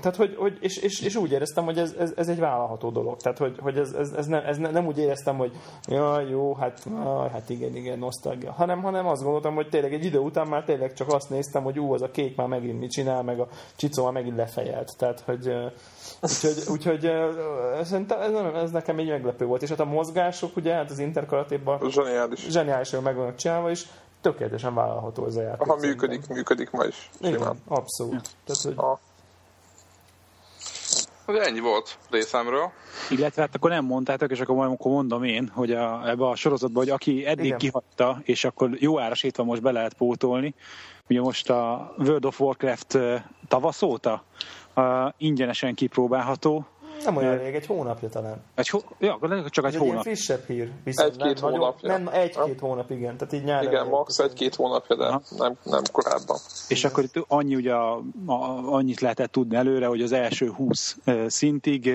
tehát, hogy, hogy és, és, és, úgy éreztem, hogy ez, ez, ez egy vállalható dolog. Tehát, hogy, hogy ez, ez, ez, nem, ez nem úgy éreztem, hogy ja, jó, hát, ah, hát igen, igen, nosztalgia. Hanem, hanem azt gondoltam, hogy tényleg egy idő után már tényleg csak azt néztem, hogy ú, az a kék már megint mit csinál, meg a csicó már megint lefejelt. Tehát, hogy úgyhogy, úgyhogy szerintem ez, ez, nekem egy meglepő volt. És hát a mozgások, ugye, hát az interkaratéban zseniális. zseniálisan meg vannak csinálva, és tökéletesen vállalható ez a játék. Ha működik, szerintem. működik ma is. Igen, abszolút. Ja. Tehát, hogy... Ah. De ennyi volt részemről. Illetve hát akkor nem mondtátok, és akkor, akkor mondom én, hogy a, ebbe a sorozatban, hogy aki eddig Igen. kihagyta, és akkor jó árasítva most be lehet pótolni, ugye most a World of Warcraft tavasz óta uh, ingyenesen kipróbálható, nem olyan rég, egy hónapja talán. Egy hó... Ja, csak egy, egy hónap. frissebb hír. Egy-két hónapja. Nem, egy-két hónap, igen. Tehát így nyára igen, max egy-két hónapja, de nem, nem korábban. És igen. akkor itt annyi ugye, a, a, annyit lehetett tudni előre, hogy az első 20 szintig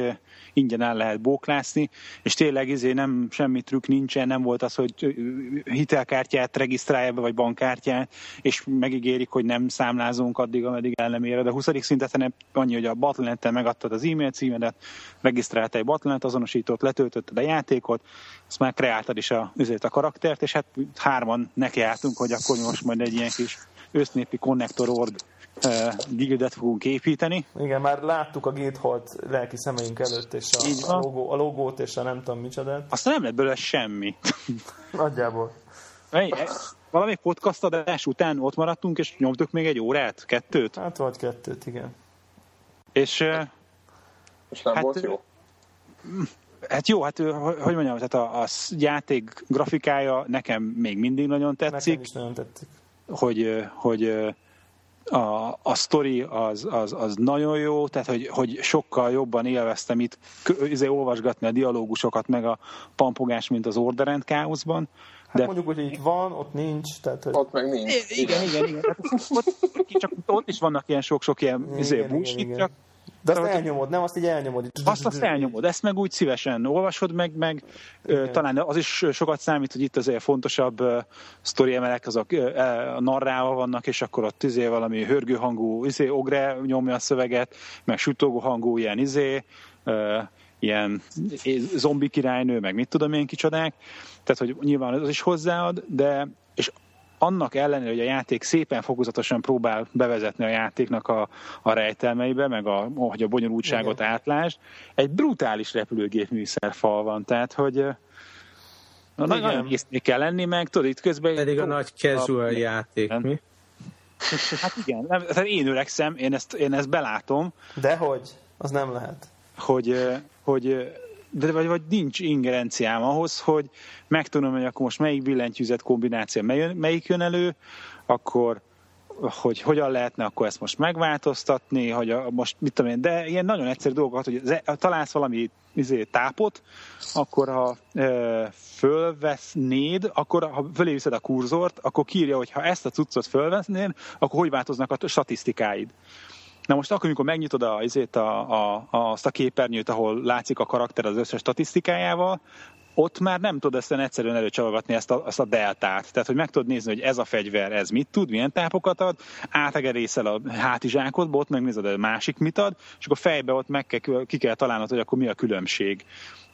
ingyen el lehet bóklászni, és tényleg izé nem semmi trükk nincsen, nem volt az, hogy hitelkártyát regisztrálja be, vagy bankkártyát, és megígérik, hogy nem számlázunk addig, ameddig el nem ér. De a 20. szinten annyi, hogy a Battle.net megadtad az e-mail címedet, regisztráltál egy Battle.net azonosítót, letöltötted a játékot, azt már kreáltad is a, a karaktert, és hát hárman nekiálltunk, hogy akkor most majd egy ilyen kis össznépi konnektor org gildet fogunk építeni. Igen, már láttuk a Githolt lelki szemeink előtt, és a, a, logó, a logót, és a nem tudom micsodát. Aztán nem lett belőle semmi. Nagyjából. Hey, valami podcast adás után ott maradtunk, és nyomtuk még egy órát, kettőt? Hát volt kettőt, igen. És, és nem hát, volt jó? Hát jó, hát hogy mondjam, tehát a, a játék grafikája nekem még mindig nagyon tetszik. Nekem is nagyon tetszik. Hogy, hogy a, a sztori az, az, az nagyon jó, tehát hogy, hogy sokkal jobban élveztem itt izé, olvasgatni a dialógusokat, meg a pampogás, mint az Order and Chaosban. Hát de... mondjuk, hogy itt van, ott nincs. Tehát, hogy... Ott meg nincs. Igen, igen, igen. Hát, ott, csak ott is vannak ilyen sok-sok ilyen igen, izé, bullshit, igen, igen. De azt elnyomod, nem? Azt így elnyomod. Azt, azt elnyomod, ezt meg úgy szívesen olvasod, meg, meg talán az is sokat számít, hogy itt azért fontosabb sztori emelek, azok uh, a narrával vannak, és akkor ott izé valami hörgőhangú izé, ogre nyomja a szöveget, meg sütogó hangú ilyen izé, ilyen zombi királynő, meg mit tudom én kicsodák. Tehát, hogy nyilván az is hozzáad, de és annak ellenére, hogy a játék szépen fokozatosan próbál bevezetni a játéknak a, a rejtelmeibe, meg a, hogy a bonyolultságot Igen. átlásd, egy brutális repülőgép műszerfal van, tehát hogy na, nagyon észnél kell lenni, meg tudod, itt közben... Pedig a nagy casual a, játék, mi? <laughs> Hát igen, nem, tehát én öregszem, én ezt, én ezt belátom. De hogy? Az nem lehet. Hogy, hogy de vagy, vagy nincs ingerenciám ahhoz, hogy megtudom, hogy akkor most melyik billentyűzet kombináció melyik jön elő, akkor hogy hogyan lehetne akkor ezt most megváltoztatni, hogy a, most mit tudom én, de ilyen nagyon egyszerű dolgokat, hogy e- találsz valami izé, tápot, akkor ha e, fölvesznéd, akkor ha fölé viszed a kurzort, akkor kírja, hogy ha ezt a cuccot fölvesznéd, akkor hogy változnak a statisztikáid. Na most akkor, amikor megnyitod a, azért a, a, azt a képernyőt, ahol látszik a karakter az összes statisztikájával, ott már nem tudod ezt egyszerűen előcsalogatni ezt a, ezt a deltát. Tehát, hogy meg tudod nézni, hogy ez a fegyver, ez mit tud, milyen tápokat ad, átegerészel a hátizsákodba, ott megnézed, hogy a másik mit ad, és akkor fejbe ott meg kell, ki kell találnod, hogy akkor mi a különbség.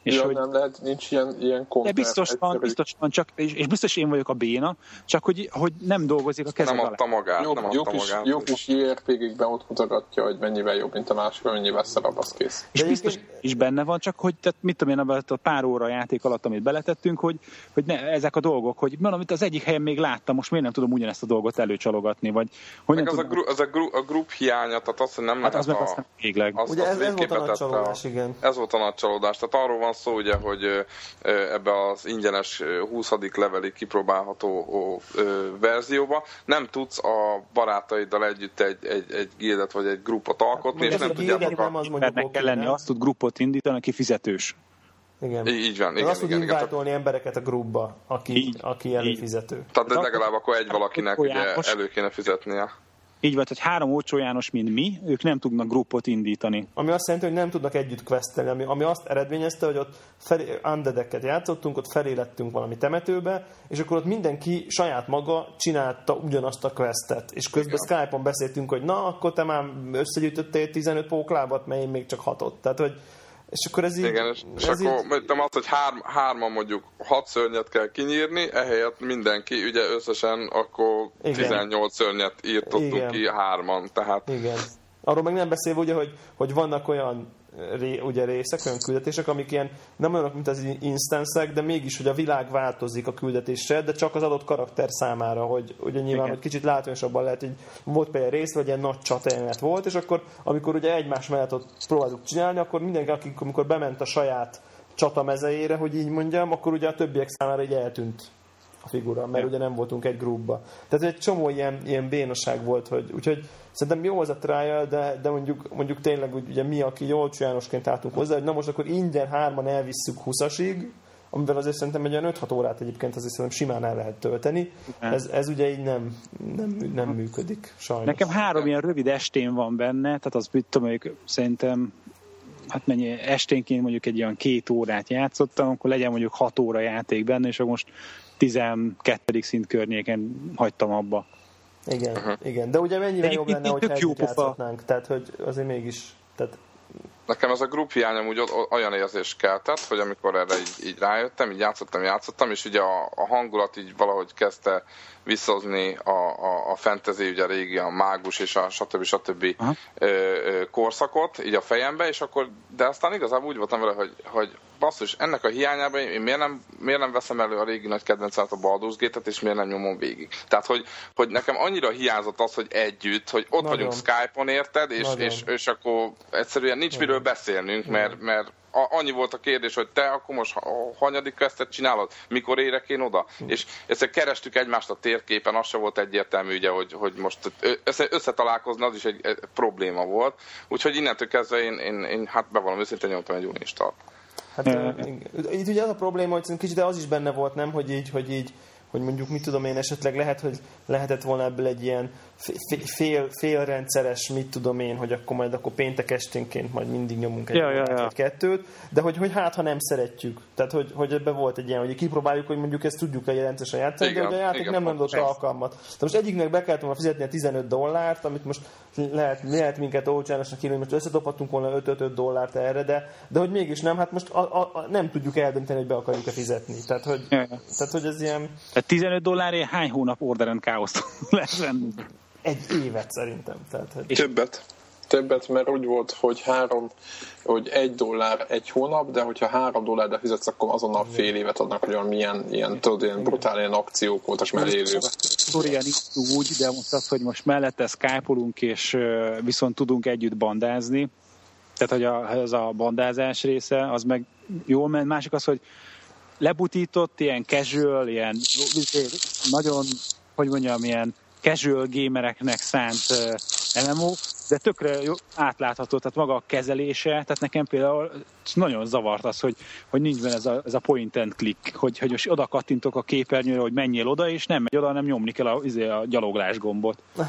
És ja, hogy, nem lehet, nincs ilyen, ilyen De biztos van, biztos van, csak, és, és biztos én vagyok a béna, csak hogy, hogy nem dolgozik a kezem Nem adta magát, jó, nem adta jó kis, magát. Jó kis JRPG-ben ott mutatja, hogy mennyivel jobb, mint a másik, mennyivel szarabb, az kész. És biztos is benne van, csak hogy tehát mit tudom én, a pár óra játék alatt, amit beletettünk, hogy, hogy ne, ezek a dolgok, hogy itt az egyik helyen még láttam, most miért nem tudom ugyanezt a dolgot előcsalogatni, vagy hogy Meg az, tudom... a, gru, az a, gru, a grup hiánya, tehát azt, hogy nem hát lehet az a... Az Ugye ez, ez volt a nagy csalódás, igen. Ez volt a nagy csalódás, tehát arról van szó, ugye, hogy ebbe az ingyenes 20. levelig kipróbálható verzióba nem tudsz a barátaiddal együtt egy, egy, egy gildet vagy egy grupot alkotni, Hát, és nem tudjátok nem a... az mondjuk kell lenni, azt tud grupot indítani, aki fizetős. Igen. Így van, Igen, igen, azt tud igen, invitolni embereket a groupba, aki, Így, aki így. előfizető. tehát Tehát legalább akkor egy valakinek ugye elő kéne fizetnie. Így van, hogy három olcsó János, mint mi, ők nem tudnak grupot indítani. Ami azt jelenti, hogy nem tudnak együtt questelni, ami, ami azt eredményezte, hogy ott felé, undeadeket játszottunk, ott felé lettünk valami temetőbe, és akkor ott mindenki saját maga csinálta ugyanazt a questet. És közben Igen. Skype-on beszéltünk, hogy na, akkor te már összegyűjtöttél 15 póklábat, mert én még csak hatot. Tehát, hogy és akkor ez így... Igen, és, és ez akkor így, mondtam azt, hogy hár, hárman mondjuk hat szörnyet kell kinyírni, ehelyett mindenki, ugye összesen akkor Igen. 18 szörnyet írtottunk Igen. ki hárman, tehát Igen. Arról meg nem beszélve ugye, hogy, hogy vannak olyan ré, ugye részek, olyan küldetések, amik ilyen nem olyanok, mint az instanszek, de mégis, hogy a világ változik a küldetésre, de csak az adott karakter számára, hogy ugye nyilván, Igen. hogy kicsit látványosabban lehet, hogy volt például rész, vagy ilyen nagy csatajelenet volt, és akkor, amikor ugye egymás mellett ott próbáltuk csinálni, akkor mindenki, akik, amikor bement a saját csata mezejére, hogy így mondjam, akkor ugye a többiek számára így eltűnt a figura, mert Ja. ugye nem voltunk egy groupba. Tehát egy csomó ilyen, ilyen bénaság volt, hogy úgyhogy szerintem jó az a trial, de, de mondjuk, mondjuk tényleg ugye mi, aki Jolcsó Jánosként álltunk hozzá, hogy na most akkor ingyen hárman elvisszük 20-asig, amivel azért szerintem egy olyan 5-6 órát egyébként azért szerintem simán el lehet tölteni. Ez, ez ugye így nem, nem, nem működik, sajnos. Nekem három ilyen rövid estén van benne, tehát az tudom, mondjuk szerintem hát mennyi esténként mondjuk egy olyan két órát játszottam, akkor legyen mondjuk hat óra játék benne, és akkor most 12. szint környéken hagytam abba. Igen, uh-huh. igen. De ugye mennyivel De jobb lenne, hogyha jó pofa. Tehát, hogy azért mégis... Tehát, Nekem ez a grup hiányom úgy olyan érzés keltett, hogy amikor erre így, így rájöttem, így játszottam, játszottam, és ugye a, a hangulat így valahogy kezdte visszahozni a, a, a fantasy, ugye a régi, a mágus és a stb. stb. Aha. Ö, ö, korszakot így a fejembe, és akkor, de aztán igazából úgy voltam vele, hogy, hogy basszus, ennek a hiányában én miért nem, miért nem veszem elő a régi nagy kedvencemet, a Baldur's Gate-et, és miért nem nyomom végig. Tehát, hogy, hogy nekem annyira hiányzott az, hogy együtt, hogy ott Nagyon. vagyunk Skype-on, érted, és, Nagyon. és, és akkor egyszerűen nincs miről beszélnünk, mert, mert annyi volt a kérdés, hogy te akkor most hanyadik questet csinálod, mikor érek én oda? És egyszer kerestük egymást a térképen, az se volt egyértelmű, ugye, hogy, hogy most össze, összetalálkozni, az is egy, egy probléma volt. Úgyhogy innentől kezdve én, én, én hát bevallom őszintén nyomtam egy Unistart. Hát, itt ugye az a probléma, hogy kicsit az is benne volt, nem, hogy így, hogy így hogy mondjuk mit tudom én, esetleg lehet, hogy lehetett volna ebből egy ilyen f- fél, félrendszeres, mit tudom én, hogy akkor majd akkor péntek esténként majd mindig nyomunk egy Ja, ja, ja. kettőt, de hogy, hogy hát, ha nem szeretjük. Tehát, hogy, hogy ebbe volt egy ilyen, hogy kipróbáljuk, hogy mondjuk ezt tudjuk egy rendszeresen játszani, Igen, de hogy a játék igen, nem adott pontosan. alkalmat. De most egyiknek be kellett volna fizetni a 15 dollárt, amit most lehet, lehet minket olcsánosnak írni, hogy most összedobhatunk volna 5-5 dollárt erre, de, de hogy mégis nem, hát most a, a, a, nem tudjuk eldönteni, hogy be akarjuk-e fizetni. Tehát, hogy, Ja, ja. tehát, hogy ez ilyen Tehát 15 dollárért hány hónap orderen káoszt <laughs> lehet venni? egy évet szerintem. Tehát, hogy Többet. Többet, mert úgy volt, hogy három, hogy egy dollár egy hónap, de hogyha három dollárra fizetsz, akkor azonnal fél évet adnak, hogy olyan milyen, ilyen, tudod, ilyen brutál ilyen akciók voltak már élőben. Sztorian is úgy, de most az, hogy most mellette skype és viszont tudunk együtt bandázni, tehát hogy a, az a bandázás része, az meg jól ment. Másik az, hogy lebutított, ilyen casual, ilyen nagyon, hogy mondjam, ilyen casual gamereknek szánt MMO, de tökre jó, átlátható, tehát maga a kezelése, tehát nekem például nagyon zavart az, hogy, hogy nincs benne ez a, ez a point and click, hogy, hogy most oda kattintok a képernyőre, hogy menjél oda, és nem megy oda, hanem nyomni kell a, izé, a gyaloglás gombot. <laughs>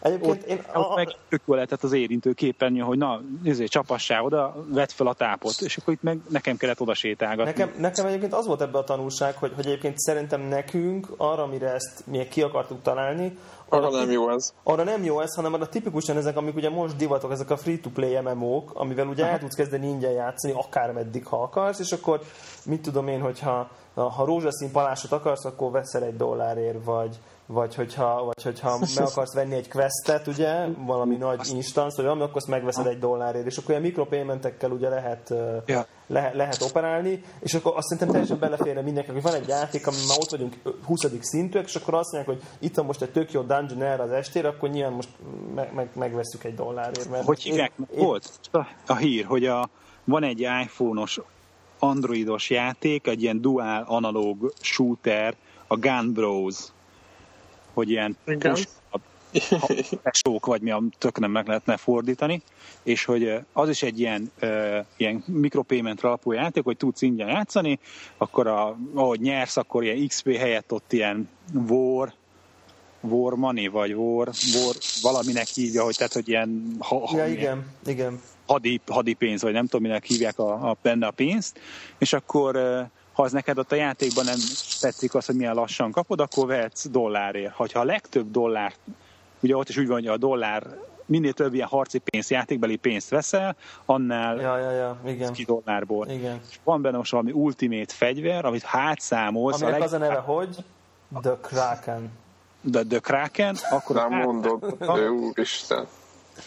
Egyébként Ott, én... ott meg lehetett az érintő képernyő, hogy na, izé, csapassá oda, vedd fel a tápot, és akkor itt meg nekem kellett oda sétálgatni. Nekem, nekem egyébként az volt ebbe a tanulság, hogy, hogy egyébként szerintem nekünk arra, amire ezt mi ki akartuk találni, Arra nem jó ez. arra nem jó ez, hanem arra tipikusan ezek, amik ugye most divatok, ezek a free-to-play MMO-k, amivel ugye el tudsz kezdeni ingyen játszani, akármeddig, ha akarsz, és akkor mit tudom én, hogyha ha rózsaszín palásot akarsz, akkor veszel egy dollárért, vagy, vagy hogyha, vagy hogyha meg akarsz venni egy questet, ugye, valami nagy instance, vagy valami, akkor azt megveszed egy dollárért, és akkor ilyen mikropaymentekkel ugye lehet, Ja. lehet, lehet operálni, és akkor azt szerintem teljesen beleférne mindenki, hogy van egy játék, ami már ott vagyunk 20. szintűek, és akkor azt mondják, hogy itt van most egy tök jó dungeon erre az estére, akkor nyilván most meg, meg, megveszünk egy dollárért. Mert Hogy hívják? én- Volt a, a hír, hogy a, van egy iPhone-os androidos játék, egy ilyen dual analóg shooter, a Gun Bros, hogy ilyen tesók, vagy mi a tök nem meg lehetne fordítani, és hogy az is egy ilyen, uh, ilyen mikropayment alapú játék, hogy tudsz ingyen játszani, akkor a, ahogy nyersz, akkor ilyen XP helyett ott ilyen war, war money, vagy war, war valaminek hívja, hogy tehát, hogy ilyen ha, ha, ja, igen, igen. Hadi, hadi pénz, vagy nem tudom, minek hívják a, a, benne a pénzt, és akkor ha az neked ott a játékban nem tetszik az, hogy milyen lassan kapod, akkor vehetsz dollárért. Ha a legtöbb dollár, ugye ott is úgy van, hogy a dollár minél több ilyen harci pénz, játékbeli pénzt veszel, annál ja, ja, ja, igen. ki dollárból. Igen. És van benne most valami ultimate fegyver, amit hátszámolsz. Aminek a leg... az a neve, hogy? The Kraken. The, the Kraken, akkor... Nem mondod, úristen.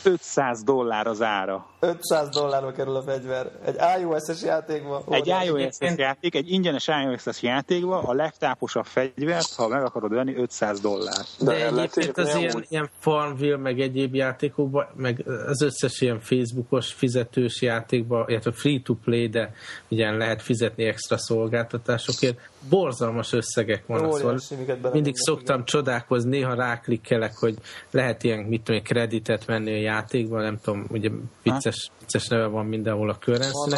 500 dollár az ára. 500 dollárba kerül a fegyver. Egy iOS-es játékban. Egy iOS-es játék, egy ingyenes iOS-es játékban a legtáposabb fegyvert, ha meg akarod venni, 500 dollár. De, De egyébként az ilyen, ilyen Farmville, meg egyéb játékokban, meg az összes ilyen Facebookos fizetős játékban, illetve free-to-play, de ugye lehet fizetni extra szolgáltatásokért, borzalmas összegek vannak. Szóval mindig szoktam igen. csodálkozni, néha ráklikkelek, hogy lehet ilyen, mit tudom, kreditet venni a játékban, nem tudom, ugye vicces, vicces neve van mindenhol a currency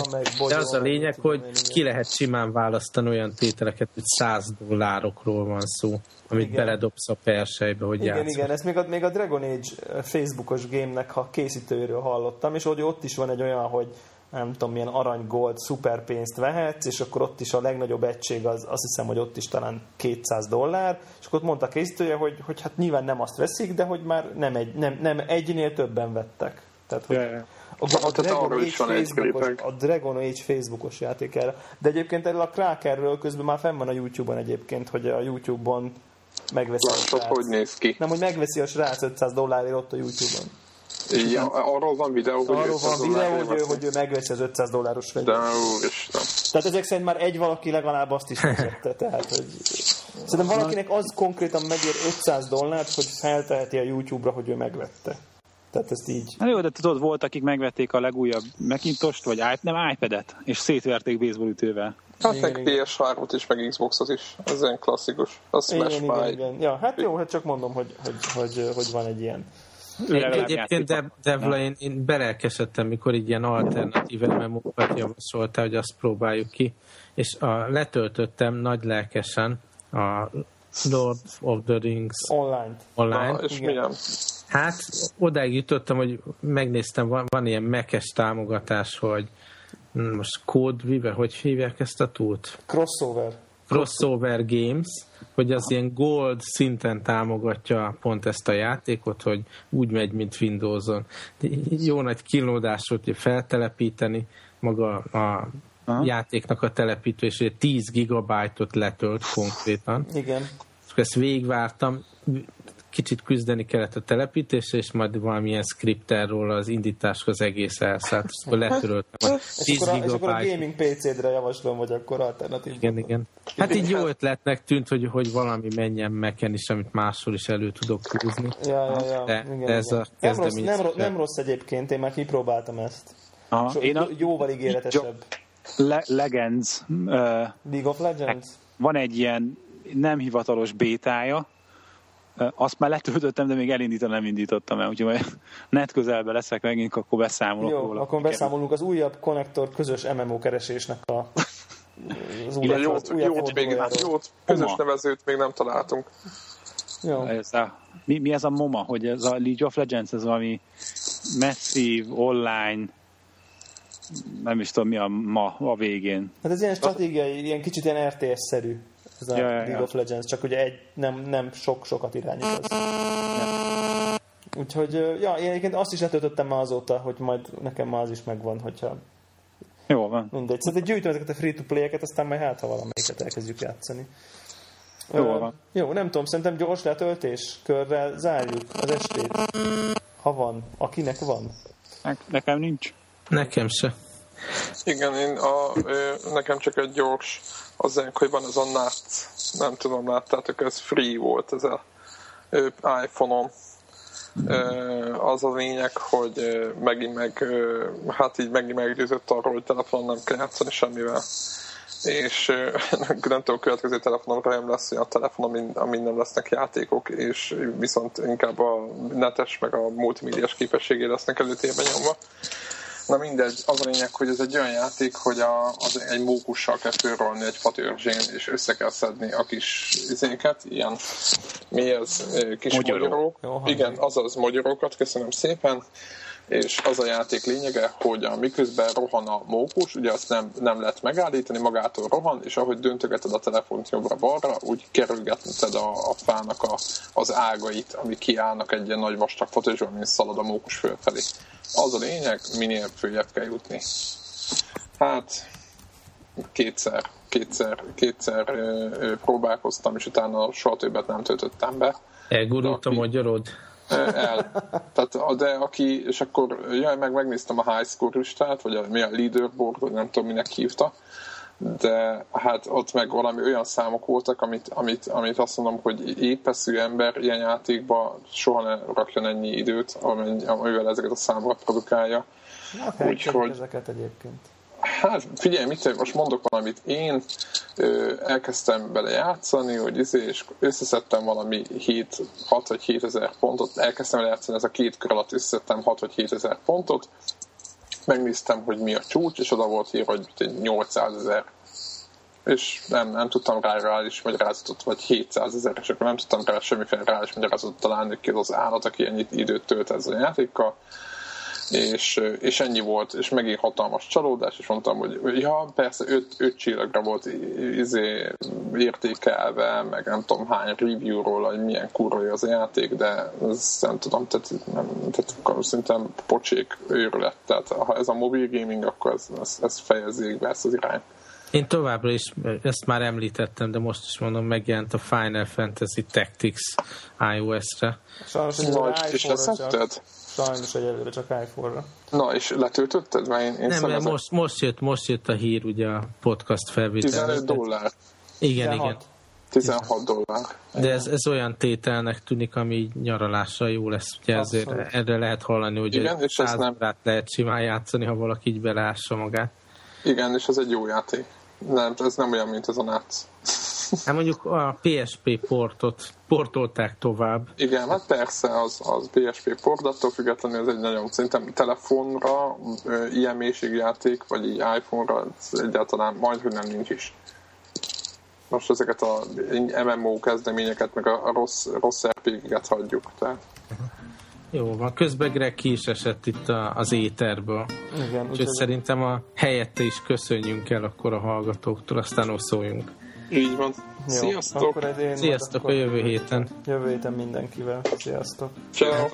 de az a lényeg, hogy ki lehet simán választani olyan tételeket, hogy 100 dollárokról van szó, amit igen. beledobsz a persejbe, hogy Igen, játszol. igen, ezt még a, még a Dragon Age Facebookos game-nek a készítőről hallottam, és hogy ott is van egy olyan, hogy nem tudom, milyen arany, gold, szuperpénzt vehetsz, és akkor ott is a legnagyobb egység az, azt hiszem, hogy ott is talán 200 dollár, és akkor ott mondta a készítője, hogy, hogy hát nyilván nem azt veszik, de hogy már nem, egy, nem, nem egynél többen vettek. Tehát, hogy yeah. A, a, Dragon Age Facebookos, a Dragon Age Facebookos játék erre. De egyébként erről a Krakerről közben már fenn van a YouTube-on egyébként, hogy a YouTube-on megveszi Lássad, a srác. hogy néz ki. Nem, hogy megveszi a srác 500 dollárért ott a YouTube-on. Ja, arról van videó, hogy arról van videó, hogy, ő, hogy ő megveszi az 500 dolláros fegyvert. De úristen. Tehát ezek szerint már egy valaki legalább azt is megette. Tehát, hogy... Szerintem valakinek az konkrétan megér 500 dollárt, hogy felteheti a YouTube-ra, hogy ő megvette. Tehát ezt így... Na jó, de tudod, volt, akik megvették a legújabb Macintost, vagy iPad, nem iPad-et, és szétverték baseballütővel. Hát meg PS3-ot is, meg Xbox-ot is. Ez ilyen klasszikus. Az igen, igen, igen. Ja, hát jó, hát csak mondom, hogy, hogy, hogy, hogy van egy ilyen Egyébként de, Devla, én, én belelkesedtem, mikor így ilyen alternatív MMO-kat javasoltál, hogy azt próbáljuk ki, és a, letöltöttem nagy lelkesen a Lord of the Rings online. online. Na, és milyen? Hát odáig jutottam, hogy megnéztem, van, van ilyen mekes támogatás, hogy most Code Vive, hogy hívják ezt a túlt? Crossover. Crossover Games, hogy az ilyen gold szinten támogatja pont ezt a játékot, hogy úgy megy, mint Windows-on. Jó nagy kínlódás volt, hogy feltelepíteni maga a Aha. játéknak a telepítésére 10 gigabájtot letölt konkrétan. Igen. Ezt végigvártam, kicsit küzdeni kellett a telepítésre, és majd valamilyen skripterről az indításhoz egész elszállt, és akkor letöröltem a 10 és, akkor a, és akkor a gaming PC-dre javaslom, hogy akkor alternatív. Igen, igen. Hát így jó ötletnek tűnt, hogy, hogy valami menjen meken is, amit máshol is elő tudok húzni. Ja, ja, ja. De, igen, de ez igen. a nem rossz, nem, rossz, nem rossz egyébként, én már kipróbáltam ezt. Aha, so, én a, jóval ígéretesebb. Le- Legends. Uh, League of Legends? Van egy ilyen nem hivatalos bétája, azt már letöltöttem, de még elindítani nem indítottam el, úgyhogy majd <laughs> net közelben leszek megint, akkor beszámolok Jó, róla. akkor beszámolunk az újabb konnektor közös MMO keresésnek a az újabb, jót, újabb jót, még, jót, közös nevezőt még nem találtunk. Jó. Ez a, mi, mi ez a MOMA, hogy ez a League of Legends, ez valami massive, online, nem is tudom mi a ma a végén. Hát ez ilyen stratégiai, ilyen kicsit ilyen RTS-szerű ez a ja, ja, League ja. of Legends, csak ugye egy, nem, nem sok, sokat irányít az. Ja. Úgyhogy, ja, én egyébként azt is letöltöttem már azóta, hogy majd nekem már az is megvan, hogyha jó van. Mindegy. Szóval gyűjtöm ezeket a free-to-play-eket, aztán majd hát, ha valamelyiket elkezdjük játszani. Jó van. Jó, nem tudom, szerintem gyors letöltés körrel zárjuk az estét. Ha van. Akinek van. Nekem nincs. Nekem se. Igen, én a, nekem csak egy gyors az hogy van ez a NAT, nem tudom, láttátok, ez free volt ez a iPhone-on. az a lényeg, hogy megint meg, hát így megint meggyőzött arról, hogy telefonon nem kell játszani semmivel és <laughs> nem tudom, következő telefonomra nem lesz olyan telefon, amin, amin nem lesznek játékok, és viszont inkább a netes meg a multimédiás képességé lesznek előtérben nyomva. Na mindegy, az a lényeg, hogy ez egy olyan játék, hogy a, az egy mókussal kell fölrolni egy fatörzsén, és össze kell szedni a kis izéket, ilyen mi ez, kis magyarók. magyarók. Jó, Igen, azaz magyarókat, köszönöm szépen és az a játék lényege, hogy a miközben rohan a mókus, ugye azt nem, nem lehet megállítani, magától rohan, és ahogy döntögeted a telefont jobbra-balra, úgy kerülgeted a, a fának a, az ágait, ami kiállnak egy ilyen nagy vastag fotózsban, mint szalad a mókus fölfelé. Az a lényeg, minél följebb kell jutni. Hát, kétszer, kétszer, kétszer ö, ö, próbálkoztam, és utána soha többet nem töltöttem be. Elgurult a magyarod? El. Tehát, de aki, és akkor jaj, meg megnéztem a high score listát, vagy a, mi a leaderboard, vagy nem tudom, minek hívta, de hát ott meg valami olyan számok voltak, amit, amit, amit azt mondom, hogy épeszű ember ilyen játékba soha ne rakjon ennyi időt, amivel ezeket a számokat produkálja. Úgyhogy ezeket egyébként. Hát figyelj, mit most mondok valamit. Én ö, elkezdtem bele játszani, hogy izé, és összeszedtem valami 7, 6 vagy 7 ezer pontot. Elkezdtem bele játszani, ez a két kör alatt összeszedtem 6 vagy 7 ezer pontot. Megnéztem, hogy mi a csúcs, és oda volt ír, hogy 800 ezer és nem, nem tudtam rá reális magyarázatot, vagy 700 ezer, és akkor nem tudtam rá semmiféle reális magyarázatot találni, ki az állat, aki ennyit időt tölt ezzel a játékkal és, és ennyi volt, és megint hatalmas csalódás, és mondtam, hogy ja, persze öt, öt csillagra volt izé, értékelve, meg nem tudom hány review-ról, hogy milyen kurva az a játék, de ez nem tudom, tehát, nem, tehát szerintem pocsék őrület, tehát ha ez a mobil gaming, akkor ez, ez, ez fejezzék be ezt az irányt. Én továbbra is, ezt már említettem, de most is mondom, megjelent a Final Fantasy Tactics iOS-re. Sajnos, hogy az iPhone-ra csak, Sajnos egyelőre csak iPhone-ra. Na, és letöltötted? Mert én, én nem, mert most, most, jött, most jött a hír, ugye a podcast felvétel. 15 dollár. Igen, 16. igen. 16 dollár. De ez, ez olyan tételnek tűnik, ami nyaralással jó lesz. Ugye ezért erre lehet hallani, hogy Igen, és ez nem... lehet simán játszani, ha valaki így beleássa magát. Igen, és ez egy jó játék. Nem, ez nem olyan, mint az a NAC. Hát mondjuk a PSP portot portolták tovább. Igen, hát persze, az, az PSP port, attól függetlenül ez egy nagyon, szerintem telefonra ilyen mélységjáték, vagy így iPhone-ra egyáltalán majd, hogy nem nincs is. Most ezeket a MMO kezdeményeket, meg a rossz, rossz RPG-et hagyjuk. Tehát. Jó van, közben Greg ki is esett itt a, az éterből. Igen, Úgyhogy szerintem a helyette is köszönjünk el akkor a hallgatóktól, aztán osszoljunk. Így van. Jó, Sziasztok! Akkor ez én a jövő héten! Jövő héten mindenkivel. Sziasztok! Ciao.